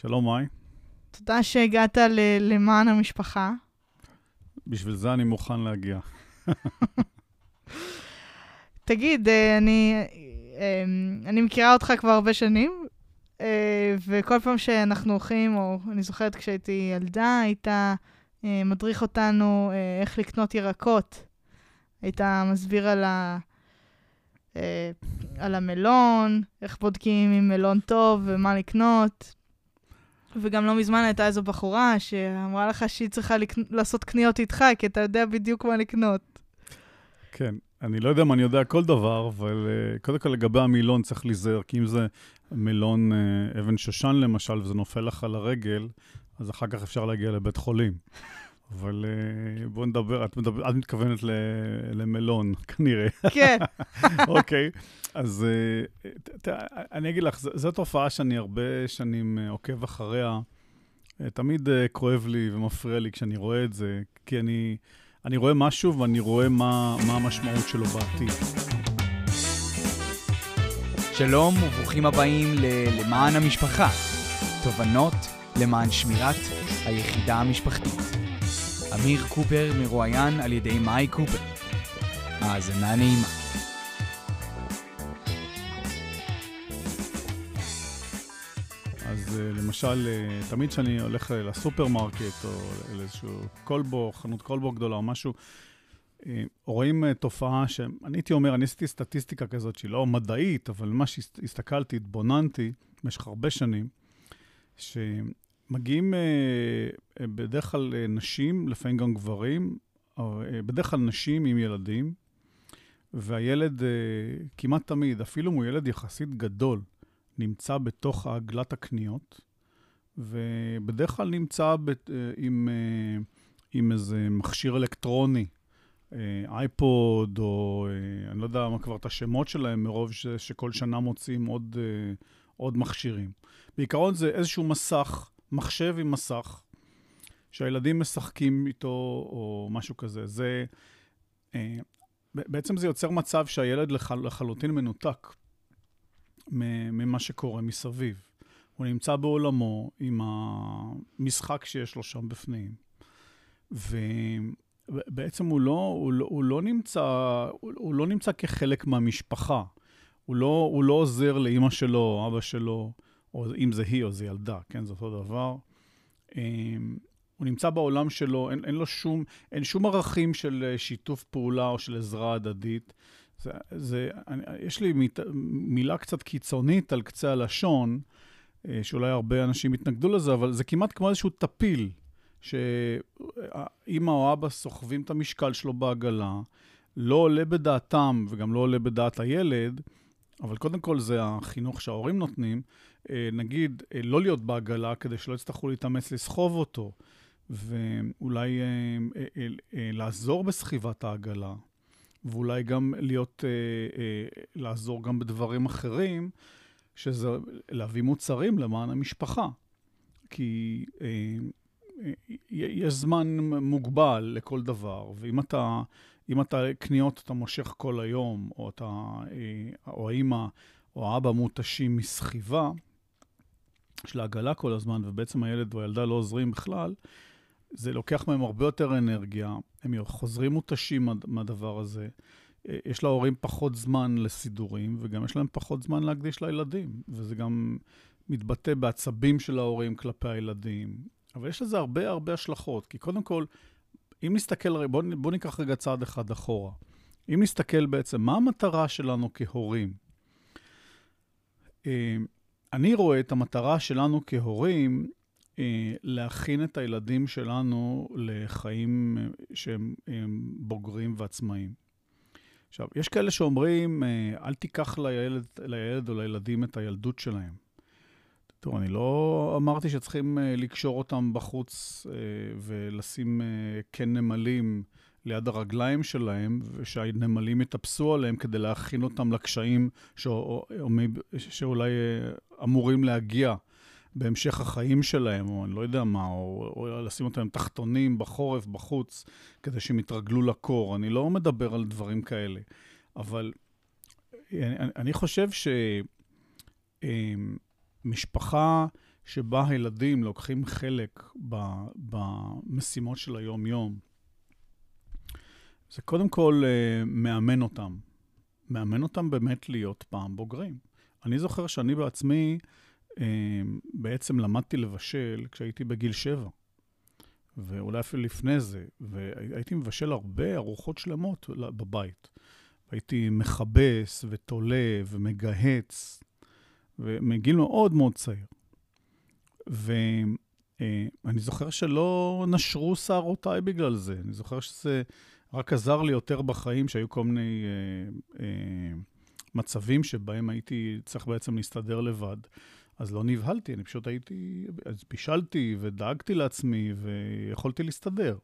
שלום, מאי. תודה שהגעת ל- למען המשפחה. בשביל זה אני מוכן להגיע. תגיד, אה, אני, אה, אני מכירה אותך כבר הרבה שנים, אה, וכל פעם שאנחנו הולכים, או אני זוכרת כשהייתי ילדה, היית מדריך אותנו איך לקנות ירקות. היית מסביר על, ה, על המלון, איך בודקים אם מלון טוב ומה לקנות. וגם לא מזמן הייתה איזו בחורה שאמרה לך שהיא צריכה לקנ... לעשות קניות איתך, כי אתה יודע בדיוק מה לקנות. כן, אני לא יודע אם אני יודע כל דבר, אבל uh, קודם כל לגבי המילון צריך להיזהר, כי אם זה מילון uh, אבן שושן למשל, וזה נופל לך על הרגל, אז אחר כך אפשר להגיע לבית חולים. אבל uh, בואו נדבר, את, מדבר, את מתכוונת ל, למלון, כנראה. כן. אוקיי, okay, אז uh, ת, אני אגיד לך, זו תופעה שאני הרבה שנים uh, עוקב אחריה. תמיד כואב לי ומפריע לי כשאני רואה את זה, כי אני... אני רואה משהו ואני רואה מה, מה המשמעות שלו בעתיד. שלום וברוכים הבאים ל"למען המשפחה", תובנות למען שמירת היחידה המשפחתית. אמיר קופר מרואיין על ידי מאי קופר. האזנה נעימה. אז uh, למשל, uh, תמיד כשאני הולך לסופרמרקט או לאיזשהו כלבו, חנות כלבו גדולה או משהו, רואים תופעה שאני הייתי אומר, אני עשיתי סטטיסטיקה כזאת שהיא לא מדעית, אבל מה שהסתכלתי, התבוננתי במשך הרבה שנים, שמגיעים uh, בדרך כלל uh, נשים, לפעמים גם גברים, בדרך כלל נשים עם ילדים, והילד כמעט תמיד, אפילו אם הוא ילד יחסית גדול, נמצא בתוך עגלת הקניות, ובדרך כלל נמצא ב, עם, אה, עם איזה מכשיר אלקטרוני, אייפוד, או אה, אני לא יודע מה כבר את השמות שלהם, מרוב ש, שכל שנה מוצאים עוד, אה, עוד מכשירים. בעיקרון זה איזשהו מסך, מחשב עם מסך, שהילדים משחקים איתו, או משהו כזה. זה... בעצם זה יוצר מצב שהילד לחל, לחלוטין מנותק. ממה שקורה מסביב. הוא נמצא בעולמו עם המשחק שיש לו שם בפנים. ובעצם הוא לא, הוא לא, הוא לא, נמצא, הוא, הוא לא נמצא כחלק מהמשפחה. הוא לא, הוא לא עוזר לאימא שלו, אבא שלו, או אם זה היא או זה ילדה, כן, זה אותו דבר. אמ, הוא נמצא בעולם שלו, אין, אין לו שום, אין שום ערכים של שיתוף פעולה או של עזרה הדדית. זה, זה, אני, יש לי מיט, מילה קצת קיצונית על קצה הלשון, אה, שאולי הרבה אנשים יתנגדו לזה, אבל זה כמעט כמו איזשהו טפיל, שאימא או אבא סוחבים את המשקל שלו בעגלה, לא עולה בדעתם וגם לא עולה בדעת הילד, אבל קודם כל זה החינוך שההורים נותנים, אה, נגיד, אה, לא להיות בעגלה כדי שלא יצטרכו להתאמץ לסחוב אותו, ואולי לעזור בסחיבת העגלה, ואולי גם להיות, אה, אה, לעזור גם בדברים אחרים, שזה להביא מוצרים למען המשפחה. כי אה, אה, יש זמן מוגבל לכל דבר, ואם אתה, אם אתה קניות אתה מושך כל היום, או אתה, אה, או האמא או האבא מותשים מסחיבה, של העגלה כל הזמן, ובעצם הילד או הילדה לא עוזרים בכלל, זה לוקח מהם הרבה יותר אנרגיה, הם חוזרים מותשים מהדבר הזה. אה, יש להורים פחות זמן לסידורים, וגם יש להם פחות זמן להקדיש לילדים, וזה גם מתבטא בעצבים של ההורים כלפי הילדים. אבל יש לזה הרבה הרבה השלכות, כי קודם כל, אם נסתכל, בואו בוא ניקח רגע צעד אחד אחורה. אם נסתכל בעצם, מה המטרה שלנו כהורים? אני רואה את המטרה שלנו כהורים אה, להכין את הילדים שלנו לחיים אה, שהם בוגרים ועצמאיים. עכשיו, יש כאלה שאומרים, אה, אל תיקח לילד, לילד או לילדים את הילדות שלהם. תראו, אני לא אמרתי שצריכים לקשור אותם בחוץ ולשים קן נמלים ליד הרגליים שלהם, ושהנמלים יטפסו עליהם כדי להכין אותם לקשיים שאולי אמורים להגיע בהמשך החיים שלהם, או אני לא יודע מה, או, או לשים אותם תחתונים בחורף, בחוץ, כדי שהם יתרגלו לקור. אני לא מדבר על דברים כאלה, אבל אני, אני חושב שמשפחה שבה הילדים לוקחים חלק במשימות של היום-יום, זה קודם כל uh, מאמן אותם. מאמן אותם באמת להיות פעם בוגרים. אני זוכר שאני בעצמי uh, בעצם למדתי לבשל כשהייתי בגיל שבע, ואולי אפילו לפני זה, והייתי מבשל הרבה ארוחות שלמות בבית. הייתי מכבס ותולה ומגהץ, ומגיל מאוד מאוד צעיר. ואני אה, זוכר שלא נשרו שערותיי בגלל זה. אני זוכר שזה רק עזר לי יותר בחיים, שהיו כל מיני אה, אה, מצבים שבהם הייתי צריך בעצם להסתדר לבד. אז לא נבהלתי, אני פשוט הייתי, אז בישלתי ודאגתי לעצמי ויכולתי להסתדר.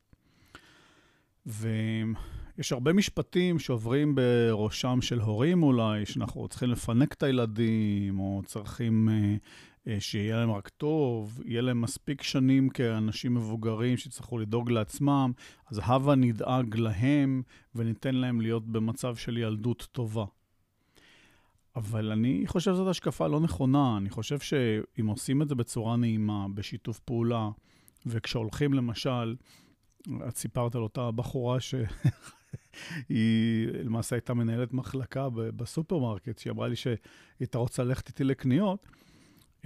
ויש הרבה משפטים שעוברים בראשם של הורים אולי, שאנחנו צריכים לפנק את הילדים, או צריכים אה, אה, שיהיה להם רק טוב, יהיה להם מספיק שנים כאנשים מבוגרים שיצטרכו לדאוג לעצמם, אז הבה נדאג להם וניתן להם להיות במצב של ילדות טובה. אבל אני חושב שזאת השקפה לא נכונה. אני חושב שאם עושים את זה בצורה נעימה, בשיתוף פעולה, וכשהולכים למשל, את סיפרת על אותה בחורה שהיא למעשה הייתה מנהלת מחלקה בסופרמרקט, שהיא אמרה לי שהיא הייתה רוצה ללכת איתי לקניות.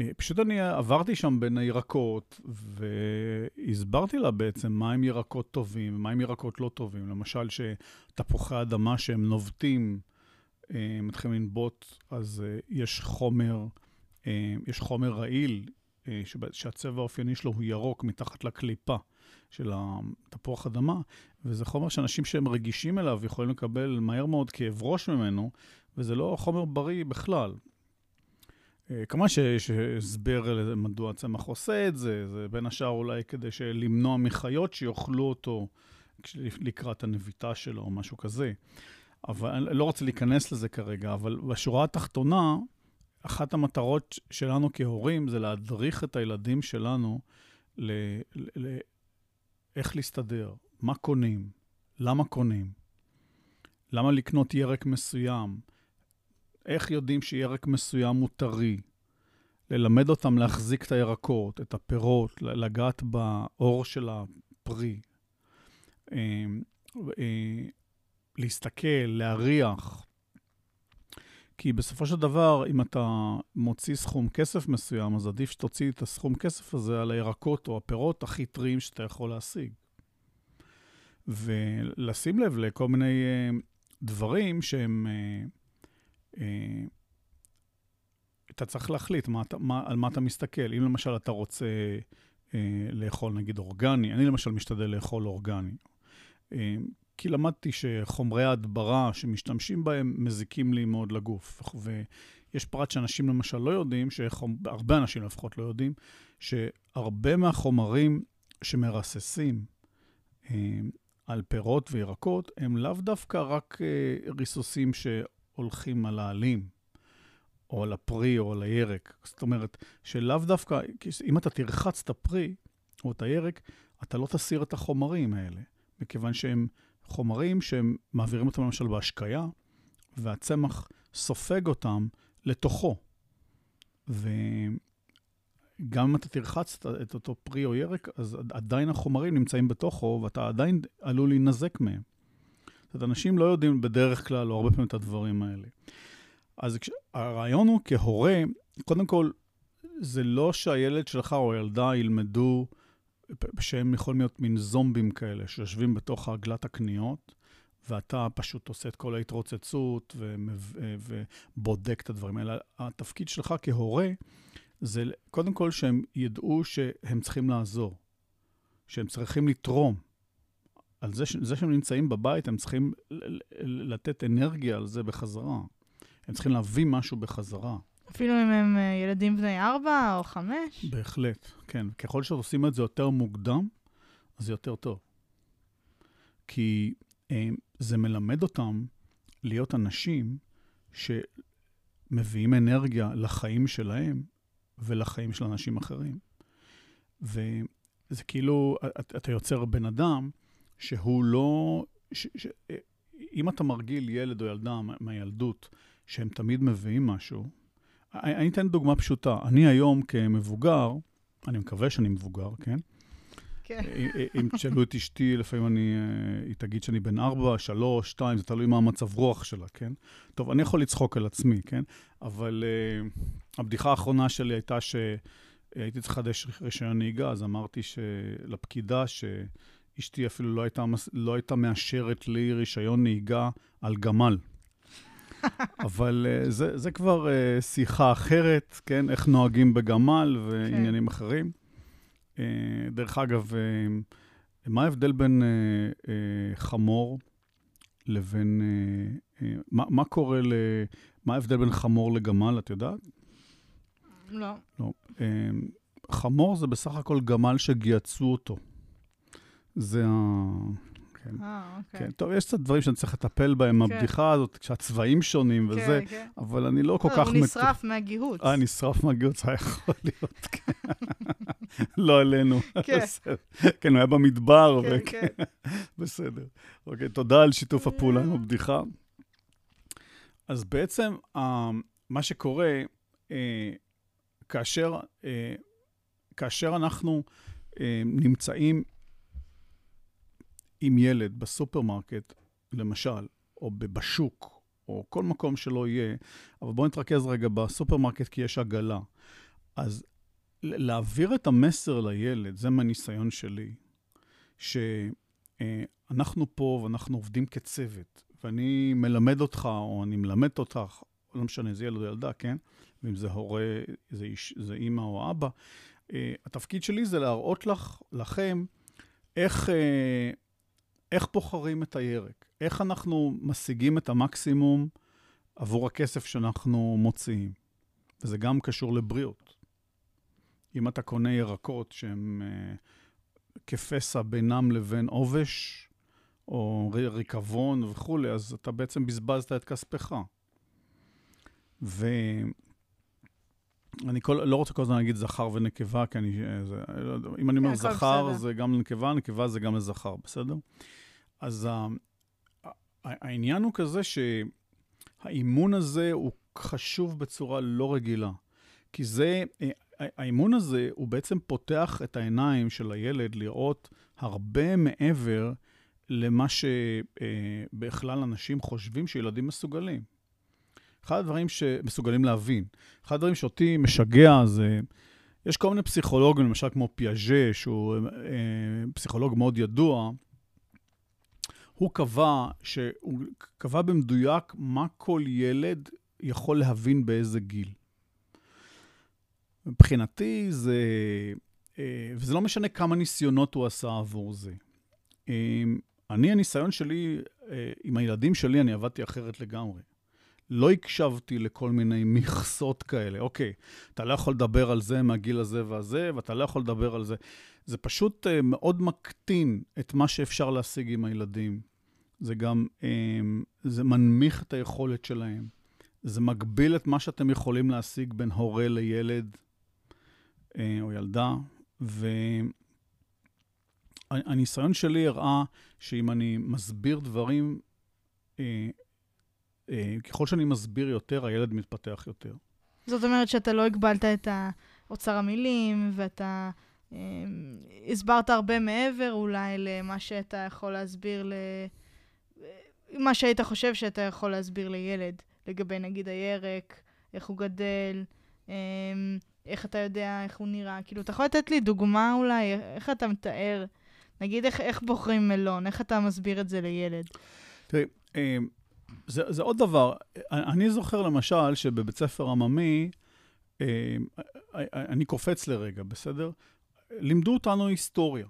אה, פשוט אני עברתי שם בין הירקות, והסברתי לה בעצם מהם ירקות טובים ומהם ירקות לא טובים. למשל, שתפוחי אדמה שהם נובטים, מתחילים לנבוט, אז אה, יש חומר, יש חומר רעיל, שהצבע האופייני שלו הוא ירוק מתחת לקליפה של התפוח אדמה, וזה חומר שאנשים שהם רגישים אליו יכולים לקבל מהר מאוד כאב ראש ממנו, וזה לא חומר בריא בכלל. אה, כמובן שיש הסבר מדוע הצמח עושה את זה, זה בין השאר אולי כדי למנוע מחיות שיאכלו אותו לקראת הנביטה שלו או משהו כזה. אבל אני לא רוצה להיכנס לזה כרגע, אבל בשורה התחתונה, אחת המטרות שלנו כהורים זה להדריך את הילדים שלנו ל... ל... איך להסתדר, מה קונים, למה קונים, למה לקנות ירק מסוים, איך יודעים שירק מסוים הוא טרי? ללמד אותם להחזיק את הירקות, את הפירות, לגעת באור של הפרי. אה, להסתכל, להריח. כי בסופו של דבר, אם אתה מוציא סכום כסף מסוים, אז עדיף שתוציא את הסכום כסף הזה על הירקות או הפירות הכי טריים שאתה יכול להשיג. ולשים לב לכל מיני uh, דברים שהם uh, אה, אתה צריך להחליט מה, מה, על מה אתה מסתכל. אם למשל אתה רוצה אה, לאכול נגיד אורגני, אני למשל משתדל לאכול אורגני. אה, כי למדתי שחומרי ההדברה שמשתמשים בהם מזיקים לי מאוד לגוף. ויש פרט שאנשים למשל לא יודעים, הרבה אנשים לפחות לא יודעים, שהרבה מהחומרים שמרססים אה, על פירות וירקות, הם לאו דווקא רק אה, ריסוסים ש... הולכים על העלים, או על הפרי, או על הירק. זאת אומרת, שלאו דווקא, אם אתה תרחץ את הפרי או את הירק, אתה לא תסיר את החומרים האלה, מכיוון שהם חומרים שהם מעבירים אותם למשל בהשקיה, והצמח סופג אותם לתוכו. וגם אם אתה תרחץ את אותו פרי או ירק, אז עדיין החומרים נמצאים בתוכו, ואתה עדיין עלול להינזק מהם. זאת אומרת, אנשים לא יודעים בדרך כלל, או הרבה פעמים, את הדברים האלה. אז הרעיון הוא כהורה, קודם כל, זה לא שהילד שלך או הילדה ילמדו שהם יכולים להיות מין זומבים כאלה, שיושבים בתוך עגלת הקניות, ואתה פשוט עושה את כל ההתרוצצות ובודק את הדברים האלה. התפקיד שלך כהורה זה קודם כל שהם ידעו שהם צריכים לעזור, שהם צריכים לתרום. על זה, זה שהם נמצאים בבית, הם צריכים לתת אנרגיה על זה בחזרה. הם צריכים להביא משהו בחזרה. אפילו אם הם אה, ילדים בני ארבע או חמש? בהחלט, כן. ככל שעושים את זה יותר מוקדם, אז זה יותר טוב. כי הם, אה, זה מלמד אותם להיות אנשים שמביאים אנרגיה לחיים שלהם ולחיים של אנשים אחרים. וזה כאילו, אתה יוצר בן אדם שהוא לא... ש, ש, אם אתה מרגיל ילד או ילדה מהילדות שהם תמיד מביאים משהו, אני, אתן דוגמה פשוטה. אני היום כמבוגר, אני מקווה שאני מבוגר, כן? כן. אם תשאלו את אשתי, לפעמים אני, היא תגיד שאני בן ארבע, שלוש, שתיים, זה תלוי מה המצב רוח שלה, כן? טוב, אני יכול לצחוק על עצמי, כן? אבל uh, הבדיחה האחרונה שלי הייתה שהייתי צריך לחדש רישיון נהיגה, אז אמרתי לפקידה שאשתי אפילו לא הייתה, לא הייתה מאשרת לי רישיון נהיגה על גמל. אבל uh, זה, זה כבר uh, שיחה אחרת, כן? איך נוהגים בגמל ועניינים כן. אחרים. Uh, דרך אגב, מה ההבדל בין חמור לבין... מה, מה קורה ל... מה ההבדל בין חמור לגמל, את יודעת? לא. לא. חמור זה בסך הכל גמל שגייצו אותו. זה ה... כן. אה, אוקיי. כן. טוב, יש קצת דברים שאני צריך לטפל בהם, כן. הבדיחה הזאת, כשהצבעים שונים כן, וזה, כן. אבל אני לא כל לא, כך... הוא נשרף מהגיהוץ. אה, נשרף מהגיהוץ, היה יכול להיות, כן. לא עלינו. כן. כן, הוא היה במדבר. כן, כן. בסדר. אוקיי, תודה על שיתוף הפעולה עם הבדיחה. אז בעצם, מה שקורה, אה, כאשר, אה, כאשר אנחנו אה, נמצאים עם ילד בסופרמרקט, למשל, או בשוק, או כל מקום שלא יהיה, אבל בואו נתרכז רגע בסופרמרקט כי יש עגלה. אז להעביר את המסר לילד, זה מהניסיון שלי, שאנחנו פה ואנחנו עובדים כצוות, ואני מלמד אותך, או אני מלמד אותך, לא משנה, זה ילד או ילדה, כן? ואם זה הורה, זה, איש, זה אימא או אבא, התפקיד שלי זה להראות לך, לכם, איך, איך בוחרים את הירק? איך אנחנו משיגים את המקסימום עבור הכסף שאנחנו מוציאים? וזה גם קשור לבריאות. אם אתה קונה ירקות שהם uh, כפסע בינם לבין עובש, או ריקבון וכולי, אז אתה בעצם בזבזת את כספך. ואני כל, לא רוצה כל הזמן להגיד זכר ונקבה, כי אני... זה, אם אני אומר כן, זכר, בסדר. זה גם לנקבה, נקבה זה גם לזכר, בסדר? אז העניין הוא כזה שהאימון הזה הוא חשוב בצורה לא רגילה. כי זה, האימון הזה הוא בעצם פותח את העיניים של הילד לראות הרבה מעבר למה שבכלל אנשים חושבים שילדים מסוגלים. אחד הדברים שמסוגלים להבין, אחד הדברים שאותי משגע זה, יש כל מיני פסיכולוגים, למשל כמו פיאז'ה, שהוא אה, פסיכולוג מאוד ידוע, הוא קבע, שהוא קבע במדויק מה כל ילד יכול להבין באיזה גיל. מבחינתי זה, אה, וזה לא משנה כמה ניסיונות הוא עשה עבור זה. אה, אני, הניסיון שלי, אה, עם הילדים שלי, אני עבדתי אחרת לגמרי. לא הקשבתי לכל מיני מכסות כאלה. אוקיי, אתה לא יכול לדבר על זה מהגיל הזה והזה, ואתה לא יכול לדבר על זה. זה פשוט uh, מאוד מקטין את מה שאפשר להשיג עם הילדים. זה גם, um, זה מנמיך את היכולת שלהם. זה מגביל את מה שאתם יכולים להשיג בין הורה לילד uh, או ילדה. והניסיון שלי הראה שאם אני מסביר דברים, uh, ככל שאני מסביר יותר, הילד מתפתח יותר. זאת אומרת שאתה לא הגבלת את אוצר המילים, ואתה... אמ, הסברת הרבה מעבר אולי למה שאתה יכול להסביר, ל... מה שהיית חושב שאתה יכול להסביר לילד, לגבי נגיד הירק, איך הוא גדל, אמ, איך אתה יודע איך הוא נראה. כאילו, אתה יכול לתת לי דוגמה אולי, איך אתה מתאר, נגיד איך, איך בוחרים מלון, איך אתה מסביר את זה לילד? תראי, אמ, זה, זה עוד דבר. אני זוכר למשל שבבית ספר עממי, אני קופץ לרגע, בסדר? לימדו אותנו היסטוריה.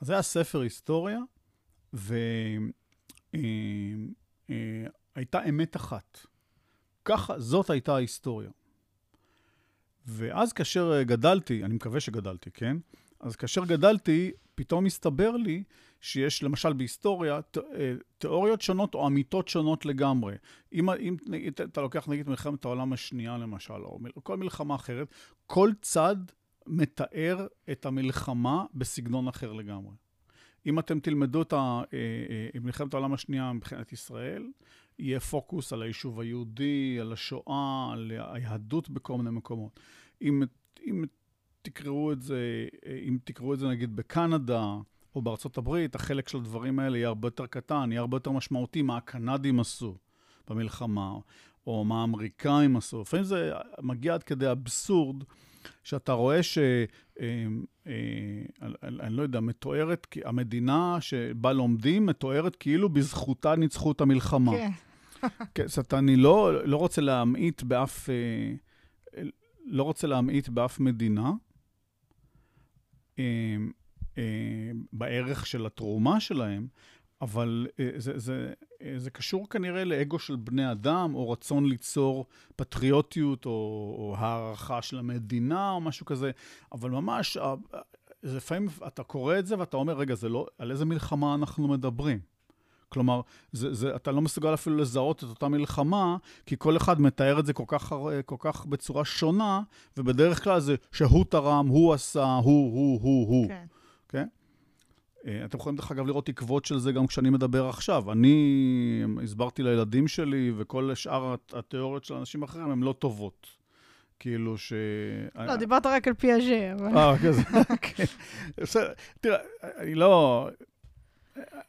אז היה ספר היסטוריה, והייתה אה, אמת אחת. ככה, זאת הייתה ההיסטוריה. ואז כאשר גדלתי, אני מקווה שגדלתי, כן? אז כאשר גדלתי, פתאום הסתבר לי שיש למשל בהיסטוריה אה, תיאוריות שונות או אמיתות שונות לגמרי. אם, אם אתה לוקח נגיד מלחמת העולם השנייה למשל, או כל מלחמה אחרת, כל צד מתאר את המלחמה בסגנון אחר לגמרי. אם אתם תלמדו את אה, אה, מלחמת העולם השנייה מבחינת ישראל, יהיה פוקוס על היישוב היהודי, על השואה, על היהדות בכל מיני מקומות. אם, אם תקראו את זה, אם תקראו את זה נגיד בקנדה או בארצות הברית, החלק של הדברים האלה יהיה הרבה יותר קטן, יהיה הרבה יותר משמעותי מה הקנדים עשו במלחמה, או מה האמריקאים עשו. לפעמים זה מגיע עד כדי אבסורד, שאתה רואה ש... אה, אה, אני לא יודע, מתוארת, המדינה שבה לומדים מתוארת כאילו בזכותה ניצחו את המלחמה. כן. כן, זאת אומרת, אני לא, לא רוצה להמעיט באף... אה, לא רוצה להמעיט באף מדינה. בערך של התרומה שלהם, אבל אה, זה, זה, אה, זה קשור כנראה לאגו של בני אדם, או רצון ליצור פטריוטיות, או, או הערכה של המדינה, או משהו כזה, אבל ממש, אה, לפעמים אתה קורא את זה ואתה אומר, רגע, זה לא, על איזה מלחמה אנחנו מדברים? כלומר, זה, זה, אתה לא מסוגל אפילו לזהות את אותה מלחמה, כי כל אחד מתאר את זה כל כך, כל כך בצורה שונה, ובדרך כלל זה שהוא תרם, הוא עשה, הוא, הוא, הוא, הוא. כן. כן? אה, אתם יכולים, דרך אגב, לראות עקבות של זה גם כשאני מדבר עכשיו. אני הסברתי לילדים שלי, וכל שאר התיאוריות של אנשים אחרים הן לא טובות. כאילו ש... לא, דיברת רק על פיאז'ה, אבל... אה, כזה, כן. בסדר, תראה, אני לא...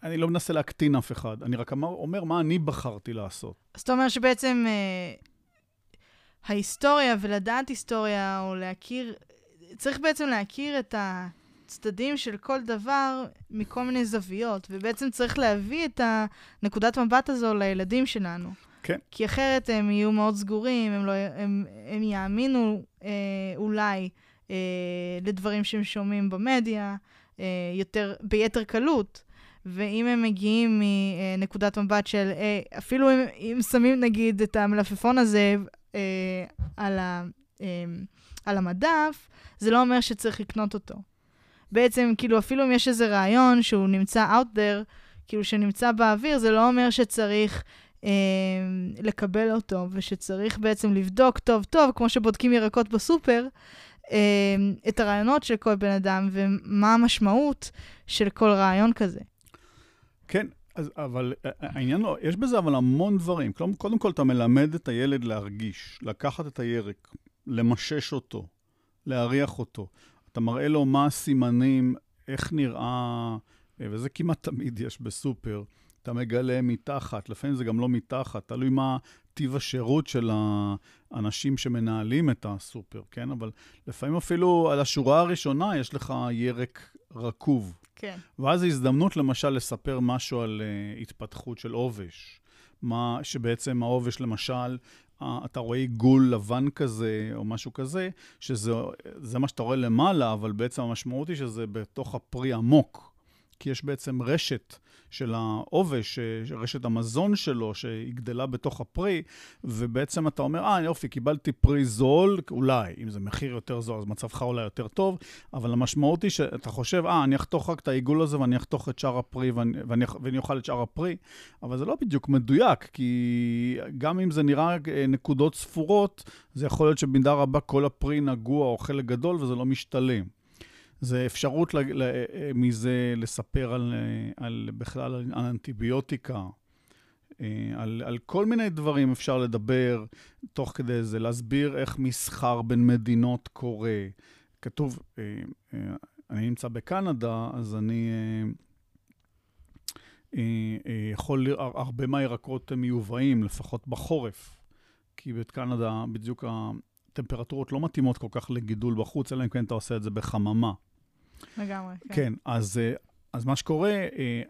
אני לא מנסה להקטין אף אחד, אני רק אומר, אומר מה אני בחרתי לעשות. אז אתה אומר שבעצם אה, ההיסטוריה ולדעת היסטוריה, או להכיר, צריך בעצם להכיר את ה... צדדים של כל דבר מכל מיני זוויות, ובעצם צריך להביא את הנקודת מבט הזו לילדים שלנו. כן. כי אחרת הם יהיו מאוד סגורים, הם, לא, הם, הם יאמינו אה, אולי אה, לדברים שהם שומעים במדיה אה, יותר, ביתר קלות. ואם הם מגיעים מנקודת מבט של, אה, אפילו אם, אם שמים נגיד את המלפפון הזה אה, על, ה, אה, על המדף, זה לא אומר שצריך לקנות אותו. בעצם, כאילו, אפילו אם יש איזה רעיון שהוא נמצא out there, כאילו, שנמצא באוויר, זה לא אומר שצריך אה, לקבל אותו, ושצריך בעצם לבדוק טוב-טוב, כמו שבודקים ירקות בסופר, אה, את הרעיונות של כל בן אדם, ומה המשמעות של כל רעיון כזה. כן, אז, אבל אה, אה, העניין לא, יש בזה אבל המון דברים. קודם כל, אתה מלמד את הילד להרגיש, לקחת את הירק, למשש אותו, להריח אותו. אתה מראה לו מה הסימנים, איך נראה, וזה כמעט תמיד יש בסופר. אתה מגלה מתחת, לפעמים זה גם לא מתחת, תלוי מה טיב השירות של האנשים שמנהלים את הסופר, כן? אבל לפעמים אפילו על השורה הראשונה יש לך ירק רקוב. כן. ואז זו הזדמנות למשל לספר משהו על uh, התפתחות של עובש. מה שבעצם העובש, למשל, אתה רואה עיגול לבן כזה, או משהו כזה, שזה מה שאתה רואה למעלה, אבל בעצם המשמעות היא שזה בתוך הפרי עמוק. כי יש בעצם רשת של העובש, רשת המזון שלו, שהיא גדלה בתוך הפרי, ובעצם אתה אומר, אה, יופי, קיבלתי פרי זול, אולי, אם זה מחיר יותר זול, אז מצבך אולי יותר טוב, אבל המשמעות היא שאתה חושב, אה, אני אחתוך רק את העיגול הזה ואני אחתוך את שאר הפרי ואני, ואני, ואני אוכל את שאר הפרי, אבל זה לא בדיוק מדויק, כי גם אם זה נראה אה, נקודות ספורות, זה יכול להיות שבמידה רבה כל הפרי נגוע או חלק גדול וזה לא משתלם. זה אפשרות ל, ל, מזה לספר על, על בכלל על אנטיביוטיקה, אה, על, על כל מיני דברים אפשר לדבר תוך כדי זה, להסביר איך מסחר בין מדינות קורה. כתוב, אה, אה, אני נמצא בקנדה, אז אני יכול, הרבה מהירקות מיובאים, לפחות בחורף, כי בקנדה בדיוק הטמפרטורות לא מתאימות כל כך לגידול בחוץ, אלא אם כן אתה עושה את זה בחממה. לגמרי, כן. כן, אז, אה, אז מה שקורה, אה,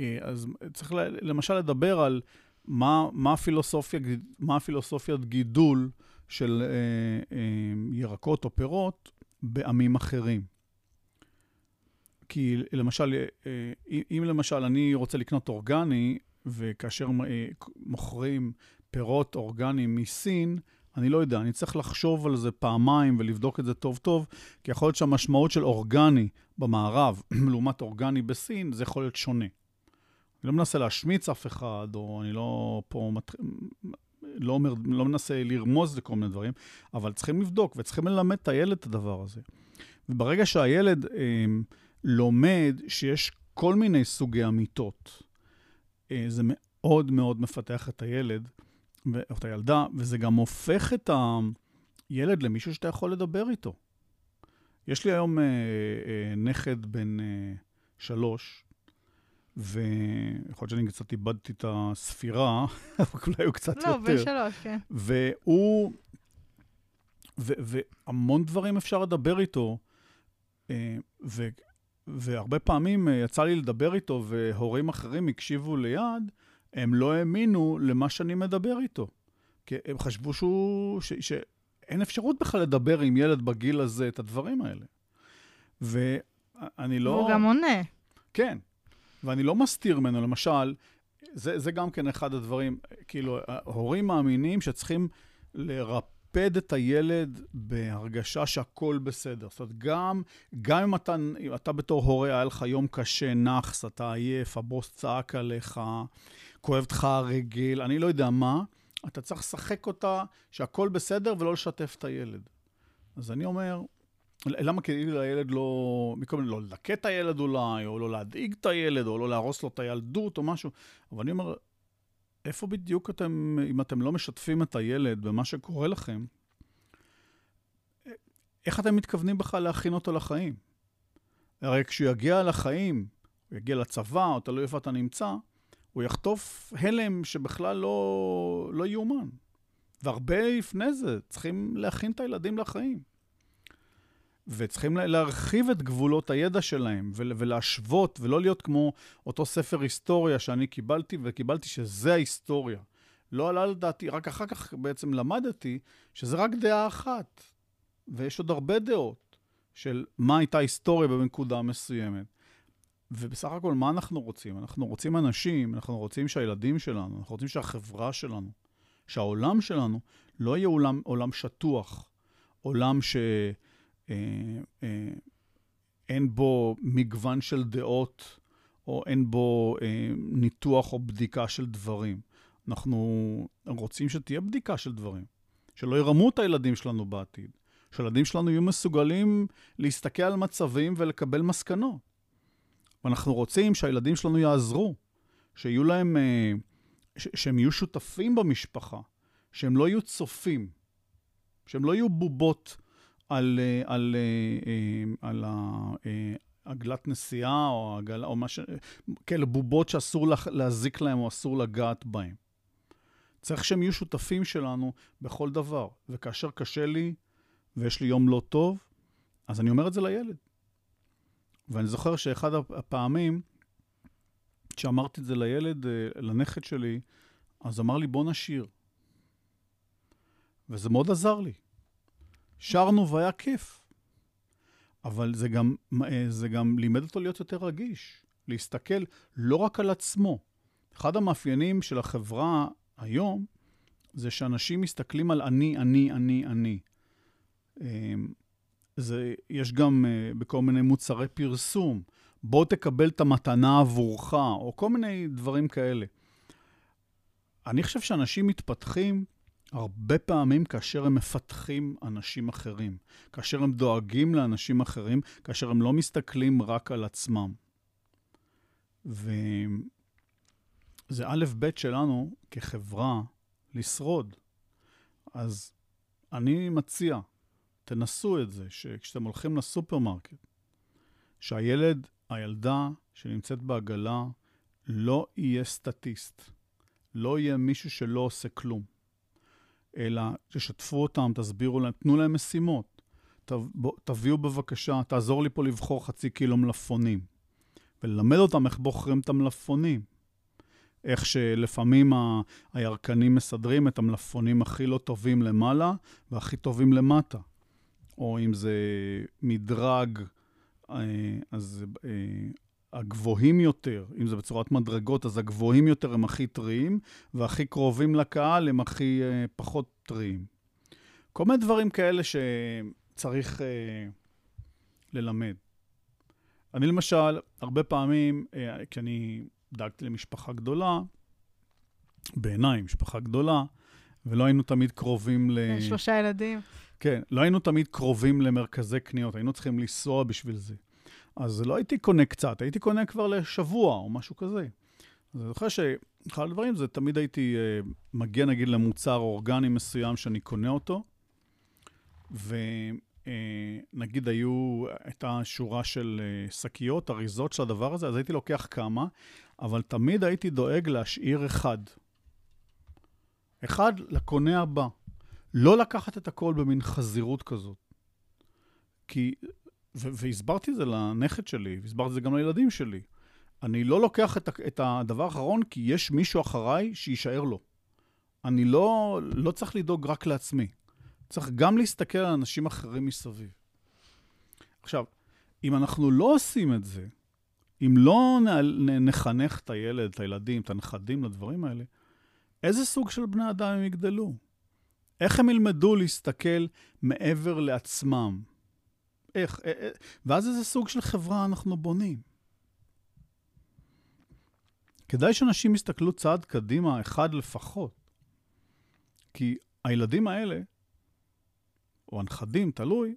אה, אז צריך למשל לדבר על מה, מה, הפילוסופיה, מה הפילוסופיית גידול של ירקות או פירות בעמים אחרים. כי למשל, אם למשל אני רוצה לקנות אורגני, וכאשר מוכרים פירות אורגניים מסין, אני לא יודע, אני צריך לחשוב על זה פעמיים ולבדוק את זה טוב-טוב, כי יכול להיות שהמשמעות של אורגני במערב לעומת אורגני בסין, זה יכול להיות שונה. אני לא מנסה להשמיץ אף אחד, או אני לא פה מת... לא, אומר, לא מנסה לרמוז לכל מיני דברים, אבל צריכים לבדוק וצריכים ללמד את הילד את הדבר הזה. וברגע שהילד אה, לומד שיש כל מיני סוגי אמיתות, אה, זה מאוד מאוד מפתח את הילד. או את הילדה, וזה גם הופך את הילד למישהו שאתה יכול לדבר איתו. יש לי היום אה, אה, נכד בן אה, שלוש, ויכול להיות שאני קצת איבדתי את הספירה, אבל אולי הוא קצת לא, יותר. בן שלוש, כן. והוא... ו, והמון דברים אפשר לדבר איתו, אה, ו, והרבה פעמים אה, יצא לי לדבר איתו, והורים אחרים הקשיבו ליד, הם לא האמינו למה שאני מדבר איתו. כי הם חשבו שהוא... ש, שאין אפשרות בכלל לדבר עם ילד בגיל הזה את הדברים האלה. ואני לא... והוא גם עונה. כן, ואני לא מסתיר ממנו, למשל, זה, זה גם כן אחד הדברים, כאילו, הורים מאמינים שצריכים לרפד את הילד בהרגשה שהכול בסדר. זאת אומרת, גם, גם אם אתה, אתה בתור הורה, היה לך יום קשה, נאחס, אתה עייף, הבוס צעק עליך, כואבת לך הרגל, אני לא יודע מה, אתה צריך לשחק אותה שהכול בסדר ולא לשתף את הילד. אז אני אומר, למה כאילו הילד לא... מכל מיני, לא לדכא את הילד אולי, או לא להדאיג את הילד, או לא להרוס לו את הילדות או משהו. אבל אני אומר, איפה בדיוק אתם, אם אתם לא משתפים את הילד במה שקורה לכם, איך אתם מתכוונים בכלל להכין אותו לחיים? הרי כשהוא יגיע לחיים, הוא יגיע לצבא, או תלוי איפה אתה נמצא, הוא יחטוף הלם שבכלל לא, לא יאומן. והרבה לפני זה צריכים להכין את הילדים לחיים. וצריכים להרחיב את גבולות הידע שלהם ולהשוות, ולא להיות כמו אותו ספר היסטוריה שאני קיבלתי, וקיבלתי שזה ההיסטוריה. לא עלה לדעתי, רק אחר כך בעצם למדתי שזה רק דעה אחת, ויש עוד הרבה דעות של מה הייתה היסטוריה בנקודה מסוימת. ובסך הכל, מה אנחנו רוצים? אנחנו רוצים אנשים, אנחנו רוצים שהילדים שלנו, אנחנו רוצים שהחברה שלנו, שהעולם שלנו לא יהיה עולם, עולם שטוח, עולם ש... אה, אה, בו מגוון של דעות, או אין בו אה, ניתוח או בדיקה של דברים. אנחנו רוצים שתהיה בדיקה של דברים, שלא ירמו את הילדים שלנו בעתיד, שהילדים שלנו יהיו מסוגלים להסתכל על מצבים ולקבל מסקנות. ואנחנו רוצים שהילדים שלנו יעזרו, שיהיו להם, ש- שהם יהיו שותפים במשפחה, שהם לא יהיו צופים, שהם לא יהיו בובות על, אה, על, אה, אה, על עגלת נסיעה או, עגל, או מה ש... כאלה בובות שאסור להזיק להם או אסור לגעת בהם. צריך שהם יהיו שותפים שלנו בכל דבר. וכאשר קשה לי ויש לי יום לא טוב, אז אני אומר את זה לילד. ואני זוכר שאחד הפעמים שאמרתי את זה לילד, לנכד שלי, אז אמר לי, בוא נשיר. וזה מאוד עזר לי. שרנו והיה כיף. אבל זה גם, זה גם לימד אותו להיות יותר רגיש, להסתכל לא רק על עצמו. אחד המאפיינים של החברה היום, זה שאנשים מסתכלים על אני, אני, אני, אני. זה, יש גם uh, בכל מיני מוצרי פרסום, בוא תקבל את המתנה עבורך, או כל מיני דברים כאלה. אני חושב שאנשים מתפתחים הרבה פעמים כאשר הם מפתחים אנשים אחרים, כאשר הם דואגים לאנשים אחרים, כאשר הם לא מסתכלים רק על עצמם. וזה א' ב' שלנו כחברה לשרוד. אז אני מציע, תנסו את זה, שכשאתם הולכים לסופרמרקט, שהילד, הילדה שנמצאת בעגלה, לא יהיה סטטיסט. לא יהיה מישהו שלא עושה כלום. אלא תשתפו אותם, תסבירו להם, תנו להם משימות. תביאו בבקשה, תעזור לי פה לבחור חצי קילו מלפפונים. וללמד אותם איך בוחרים את המלפפונים. איך שלפעמים ה- הירקנים מסדרים את המלפפונים הכי לא טובים למעלה והכי טובים למטה. או אם זה מדרג, אה, אז אה, הגבוהים יותר, אם זה בצורת מדרגות, אז הגבוהים יותר הם הכי טריים, והכי קרובים לקהל הם הכי uh, פחות טריים. כל מיני דברים כאלה שצריך ללמד. אני למשל, הרבה פעמים, uh, כשאני דאגתי למשפחה גדולה, בעיניי, משפחה גדולה, ולא היינו תמיד קרובים ל... שלושה ילדים. כן, לא היינו תמיד קרובים למרכזי קניות, היינו צריכים לנסוע בשביל זה. אז לא הייתי קונה קצת, הייתי קונה כבר לשבוע או משהו כזה. אז אני זוכר שאחד הדברים זה תמיד הייתי uh, מגיע נגיד למוצר אורגני מסוים שאני קונה אותו, ו... Uh, נגיד היו, הייתה שורה של אה, שקיות, אריזות של הדבר הזה, אז הייתי לוקח כמה, אבל תמיד הייתי דואג להשאיר אחד. אחד לקונה הבא. לא לקחת את הכל במין חזירות כזאת. כי, ו- והסברתי את זה לנכד שלי, והסברתי את זה גם לילדים שלי. אני לא לוקח את, את הדבר האחרון כי יש מישהו אחריי שיישאר לו. אני לא, לא צריך לדאוג רק לעצמי. צריך גם להסתכל על אנשים אחרים מסביב. עכשיו, אם אנחנו לא עושים את זה, אם לא נחנך את הילד, את הילדים, את הנכדים לדברים האלה, איזה סוג של בני אדם הם יגדלו? איך הם ילמדו להסתכל מעבר לעצמם? איך? אה, אה, ואז איזה סוג של חברה אנחנו בונים? כדאי שאנשים יסתכלו צעד קדימה, אחד לפחות. כי הילדים האלה, או הנכדים, תלוי,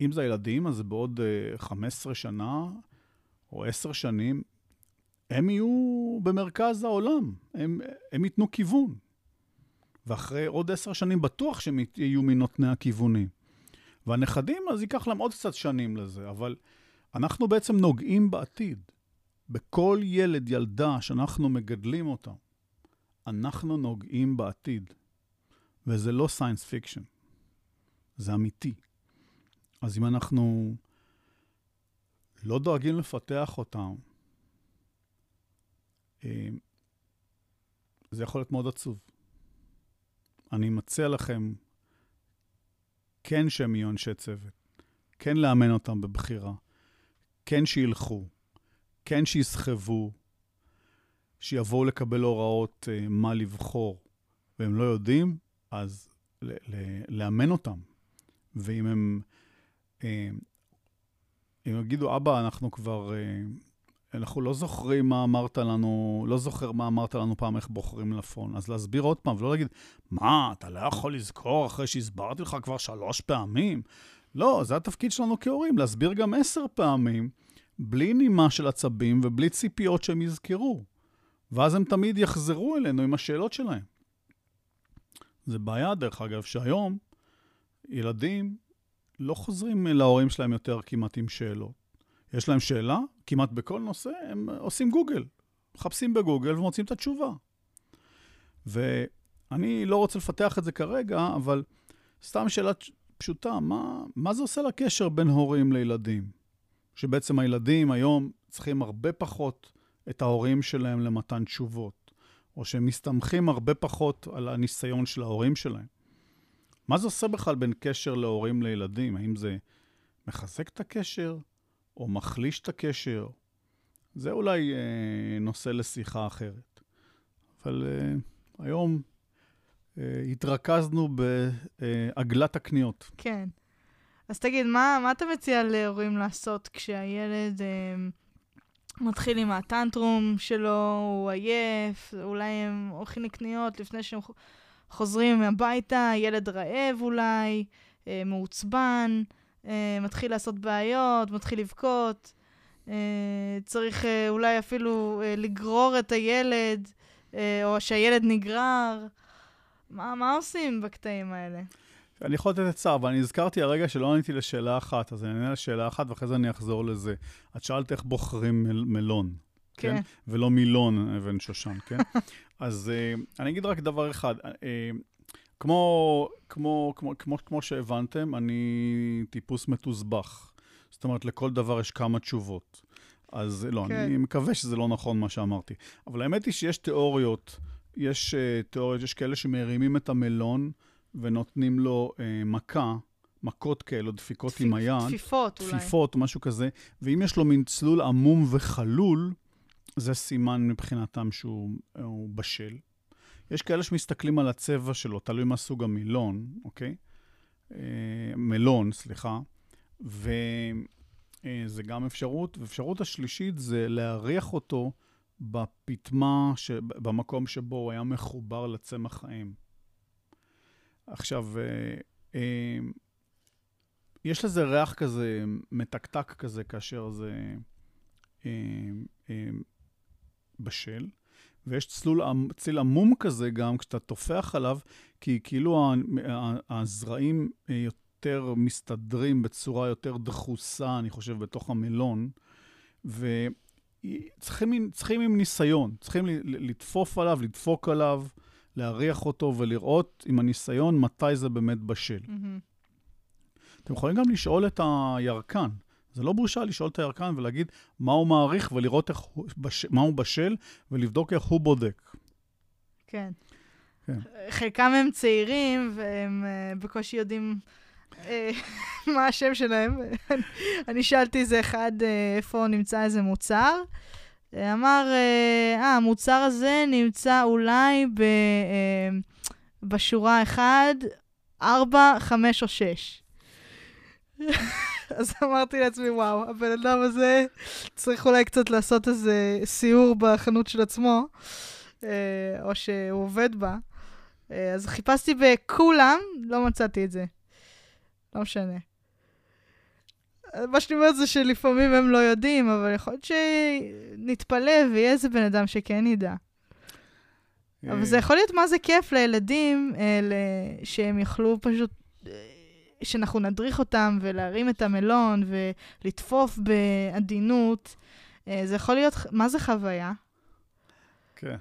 אם זה הילדים, אז בעוד uh, אה, 15 שנה או 10 שנים, הם יהיו במרכז העולם, הם, הם ייתנו כיוון. ואחרי עוד עשר שנים בטוח שהם יהיו מנותני הכיוונים. והנכדים, אז ייקח להם עוד קצת שנים לזה, אבל אנחנו בעצם נוגעים בעתיד. בכל ילד, ילדה שאנחנו מגדלים אותם, אנחנו נוגעים בעתיד. וזה לא science fiction, זה אמיתי. אז אם אנחנו לא דואגים לפתח אותם, אה, זה יכול להיות מאוד עצוב. אני מציע לכם כן שהם יהיו אנשי צוות, כן לאמן אותם בבחירה, כן שילכו, כן שיסחבו, שיבואו לקבל הוראות uh, מה לבחור, והם לא יודעים, אז לאמן אותם. ואם הם, uh, אם יגידו, אבא, אנחנו כבר, uh, אנחנו לא זוכרים מה אמרת לנו, לא זוכר מה אמרת לנו פעם איך בוחרים לפון, אז להסביר עוד פעם, ולא להגיד, מה, אתה לא יכול לזכור אחרי שהסברתי לך כבר שלוש פעמים? לא, זה התפקיד שלנו כהורים, להסביר גם עשר פעמים. בלי נימה של עצבים ובלי ציפיות שהם יזכרו. ואז הם תמיד יחזרו אלינו עם השאלות שלהם. זה בעיה, דרך אגב, שהיום ילדים לא חוזרים להורים שלהם יותר כמעט עם שאלות. יש להם שאלה, כמעט בכל נושא, הם עושים גוגל. מחפשים בגוגל ומוצאים את התשובה. ואני לא רוצה לפתח את זה כרגע, אבל סתם שאלה פשוטה, מה, מה זה עושה לקשר בין הורים לילדים? שבעצם הילדים היום צריכים הרבה פחות את ההורים שלהם למתן תשובות, או שהם מסתמכים הרבה פחות על הניסיון של ההורים שלהם. מה זה עושה בכלל בין קשר להורים לילדים? האם זה מחזק את הקשר, או מחליש את הקשר? זה אולי אה, נושא לשיחה אחרת. אבל אה, היום אה, התרכזנו בעגלת הקניות. כן. אז תגיד, מה, מה אתה מציע להורים לעשות כשהילד אה, מתחיל עם הטנטרום שלו, הוא עייף, אולי הם הולכים לקניות לפני שהם חוזרים הביתה, ילד רעב אולי, אה, מעוצבן, אה, מתחיל לעשות בעיות, מתחיל לבכות, אה, צריך אה, אולי אפילו אה, לגרור את הילד, אה, או שהילד נגרר. מה, מה עושים בקטעים האלה? אני יכול לתת עצה, אבל אני הזכרתי הרגע שלא עניתי לשאלה אחת, אז אני אענה לשאלה אחת ואחרי זה אני אחזור לזה. את שאלת איך בוחרים מל, מלון, כן? כן? ולא מילון אבן שושן, כן? אז uh, אני אגיד רק דבר אחד. Uh, כמו, כמו, כמו, כמו, כמו שהבנתם, אני טיפוס מתוסבך. זאת אומרת, לכל דבר יש כמה תשובות. אז לא, כן. אני מקווה שזה לא נכון מה שאמרתי. אבל האמת היא שיש תיאוריות, יש uh, תיאוריות, יש כאלה שמרימים את המלון, ונותנים לו אה, מכה, מכות כאלו, דפיקות דפיק, עם היד. דפיפות אולי. דפיפות, משהו כזה. ואם יש לו מין צלול עמום וחלול, זה סימן מבחינתם שהוא בשל. יש כאלה שמסתכלים על הצבע שלו, תלוי מה סוג המילון, אוקיי? אה, מלון, סליחה. וזה אה, גם אפשרות. ואפשרות השלישית זה להריח אותו בפטמה, ש... במקום שבו הוא היה מחובר לצמח האם. עכשיו, אה, יש לזה ריח כזה מתקתק כזה כאשר זה בשל, ויש צלול, ציל עמום כזה גם כשאתה טופח עליו, כי כאילו הזרעים יותר מסתדרים בצורה יותר דחוסה, אני חושב, בתוך המלון, וצריכים צריכים עם ניסיון, צריכים לדפוף עליו, לדפוק עליו, להריח אותו ולראות עם הניסיון מתי זה באמת בשל. Mm-hmm. אתם יכולים גם לשאול את הירקן. זה לא בושה לשאול את הירקן ולהגיד מה הוא מעריך ולראות איך הוא, בש... מה הוא בשל ולבדוק איך הוא בודק. כן. כן. חלקם הם צעירים והם uh, בקושי יודעים uh, מה השם שלהם. אני שאלתי איזה אחד uh, איפה נמצא איזה מוצר. אמר, אה, המוצר הזה נמצא אולי ב, uh, בשורה 1, 4, 5 או 6. אז אמרתי לעצמי, וואו, הבן אדם הזה צריך אולי קצת לעשות איזה סיור בחנות של עצמו, אה, או שהוא עובד בה. אה, אז חיפשתי בכולם, לא מצאתי את זה. לא משנה. מה שאני אומרת זה שלפעמים הם לא יודעים, אבל יכול להיות שנתפלא ויהיה איזה בן אדם שכן ידע. אבל זה יכול להיות מה זה כיף לילדים, שהם יכלו פשוט שאנחנו נדריך אותם ולהרים את המלון ולטפוף בעדינות, אה, זה יכול להיות, מה זה חוויה? כן,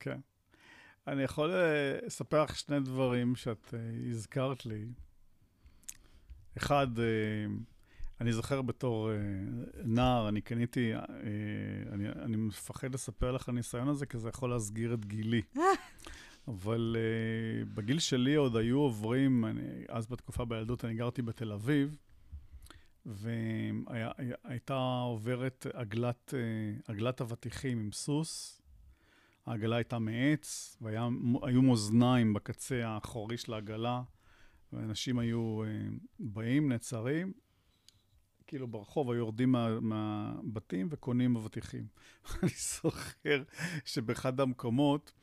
כן. אני יכול אה, לספר לך שני דברים שאת uh, הזכרת לי. אחד, אני זוכר בתור נער, אני קניתי, אני, אני מפחד לספר לך על הניסיון הזה, כי זה יכול להסגיר את גילי. אבל uh, בגיל שלי עוד היו עוברים, אני, אז בתקופה בילדות אני גרתי בתל אביב, והייתה עוברת עגלת, uh, עגלת אבטיחים עם סוס. העגלה הייתה מעץ, והיו מאזניים בקצה האחורי של העגלה, ואנשים היו uh, באים, נעצרים, כאילו ברחוב היו יורדים מה, מהבתים וקונים אבטיחים. אני זוכר שבאחד המקומות, אה, אה,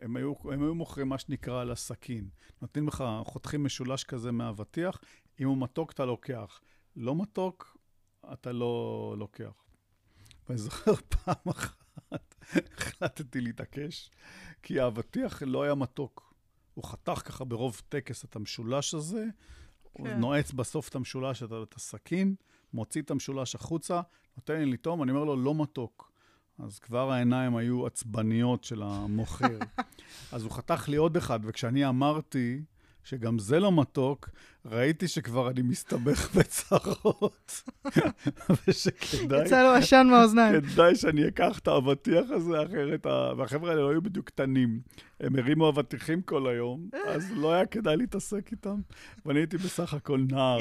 הם היו, הם היו מוכרים מה שנקרא על הסכין. נותנים לך, חותכים משולש כזה מאבטיח, אם הוא מתוק אתה לוקח. לא מתוק, אתה לא לוקח. ואני זוכר פעם אחת, החלטתי להתעקש, כי האבטיח לא היה מתוק. הוא חתך ככה ברוב טקס את המשולש הזה, כן. הוא נועץ בסוף את המשולש, את הסכין, מוציא את המשולש החוצה, נותן לי לטעום, אני אומר לו, לא מתוק. אז כבר העיניים היו עצבניות של המוכר. אז הוא חתך לי עוד אחד, וכשאני אמרתי שגם זה לא מתוק, ראיתי שכבר אני מסתבך בצרות. ושכדאי... יצא לו עשן מהאוזניים. כדאי שאני אקח את האבטיח הזה, אחרת... ה... והחבר'ה האלה לא היו בדיוק קטנים. הם הרימו אבטיחים כל היום, אז לא היה כדאי להתעסק איתם. ואני הייתי בסך הכל נער.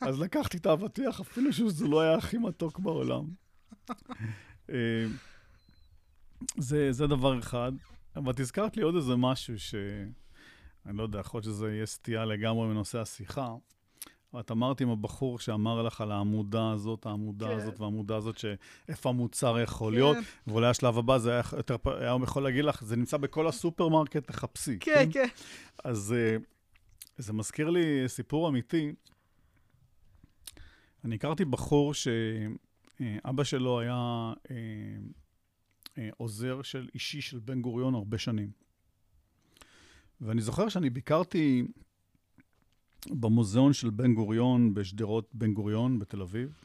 אז לקחתי את האבטיח, אפילו שזה לא היה הכי מתוק בעולם. אה, זה, זה דבר אחד. אבל את הזכרת לי עוד איזה משהו ש... אני לא יודע, יכול להיות שזה יהיה סטייה לגמרי מנושא השיחה. אבל את אמרת עם הבחור שאמר לך על העמודה הזאת, העמודה כן. הזאת והעמודה הזאת, שאיפה המוצר יכול כן. להיות, ואולי השלב הבא זה היה יותר, היה יכול להגיד לך, זה נמצא בכל הסופרמרקט, תחפשי. כן, כן. כן. אז uh, זה מזכיר לי סיפור אמיתי. אני הכרתי בחור ש... אה, אבא שלו היה אה, אה, עוזר של אישי של בן גוריון הרבה שנים. ואני זוכר שאני ביקרתי במוזיאון של בן גוריון בשדרות בן גוריון בתל אביב.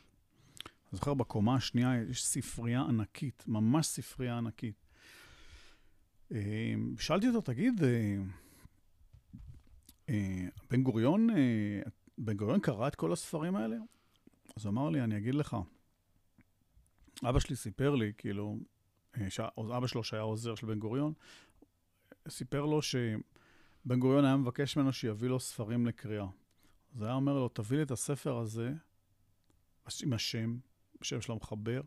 אני זוכר בקומה השנייה יש ספרייה ענקית, ממש ספרייה ענקית. שאלתי אותו, תגיד, בן גוריון, בן גוריון קרא את כל הספרים האלה? אז הוא אמר לי, אני אגיד לך, אבא שלי סיפר לי, כאילו, אה, אבא שלו שהיה עוזר של בן גוריון, סיפר לו שבן גוריון היה מבקש ממנו שיביא לו ספרים לקריאה. אז היה אומר לו, תביא לי את הספר הזה, עם השם, השם של המחבר.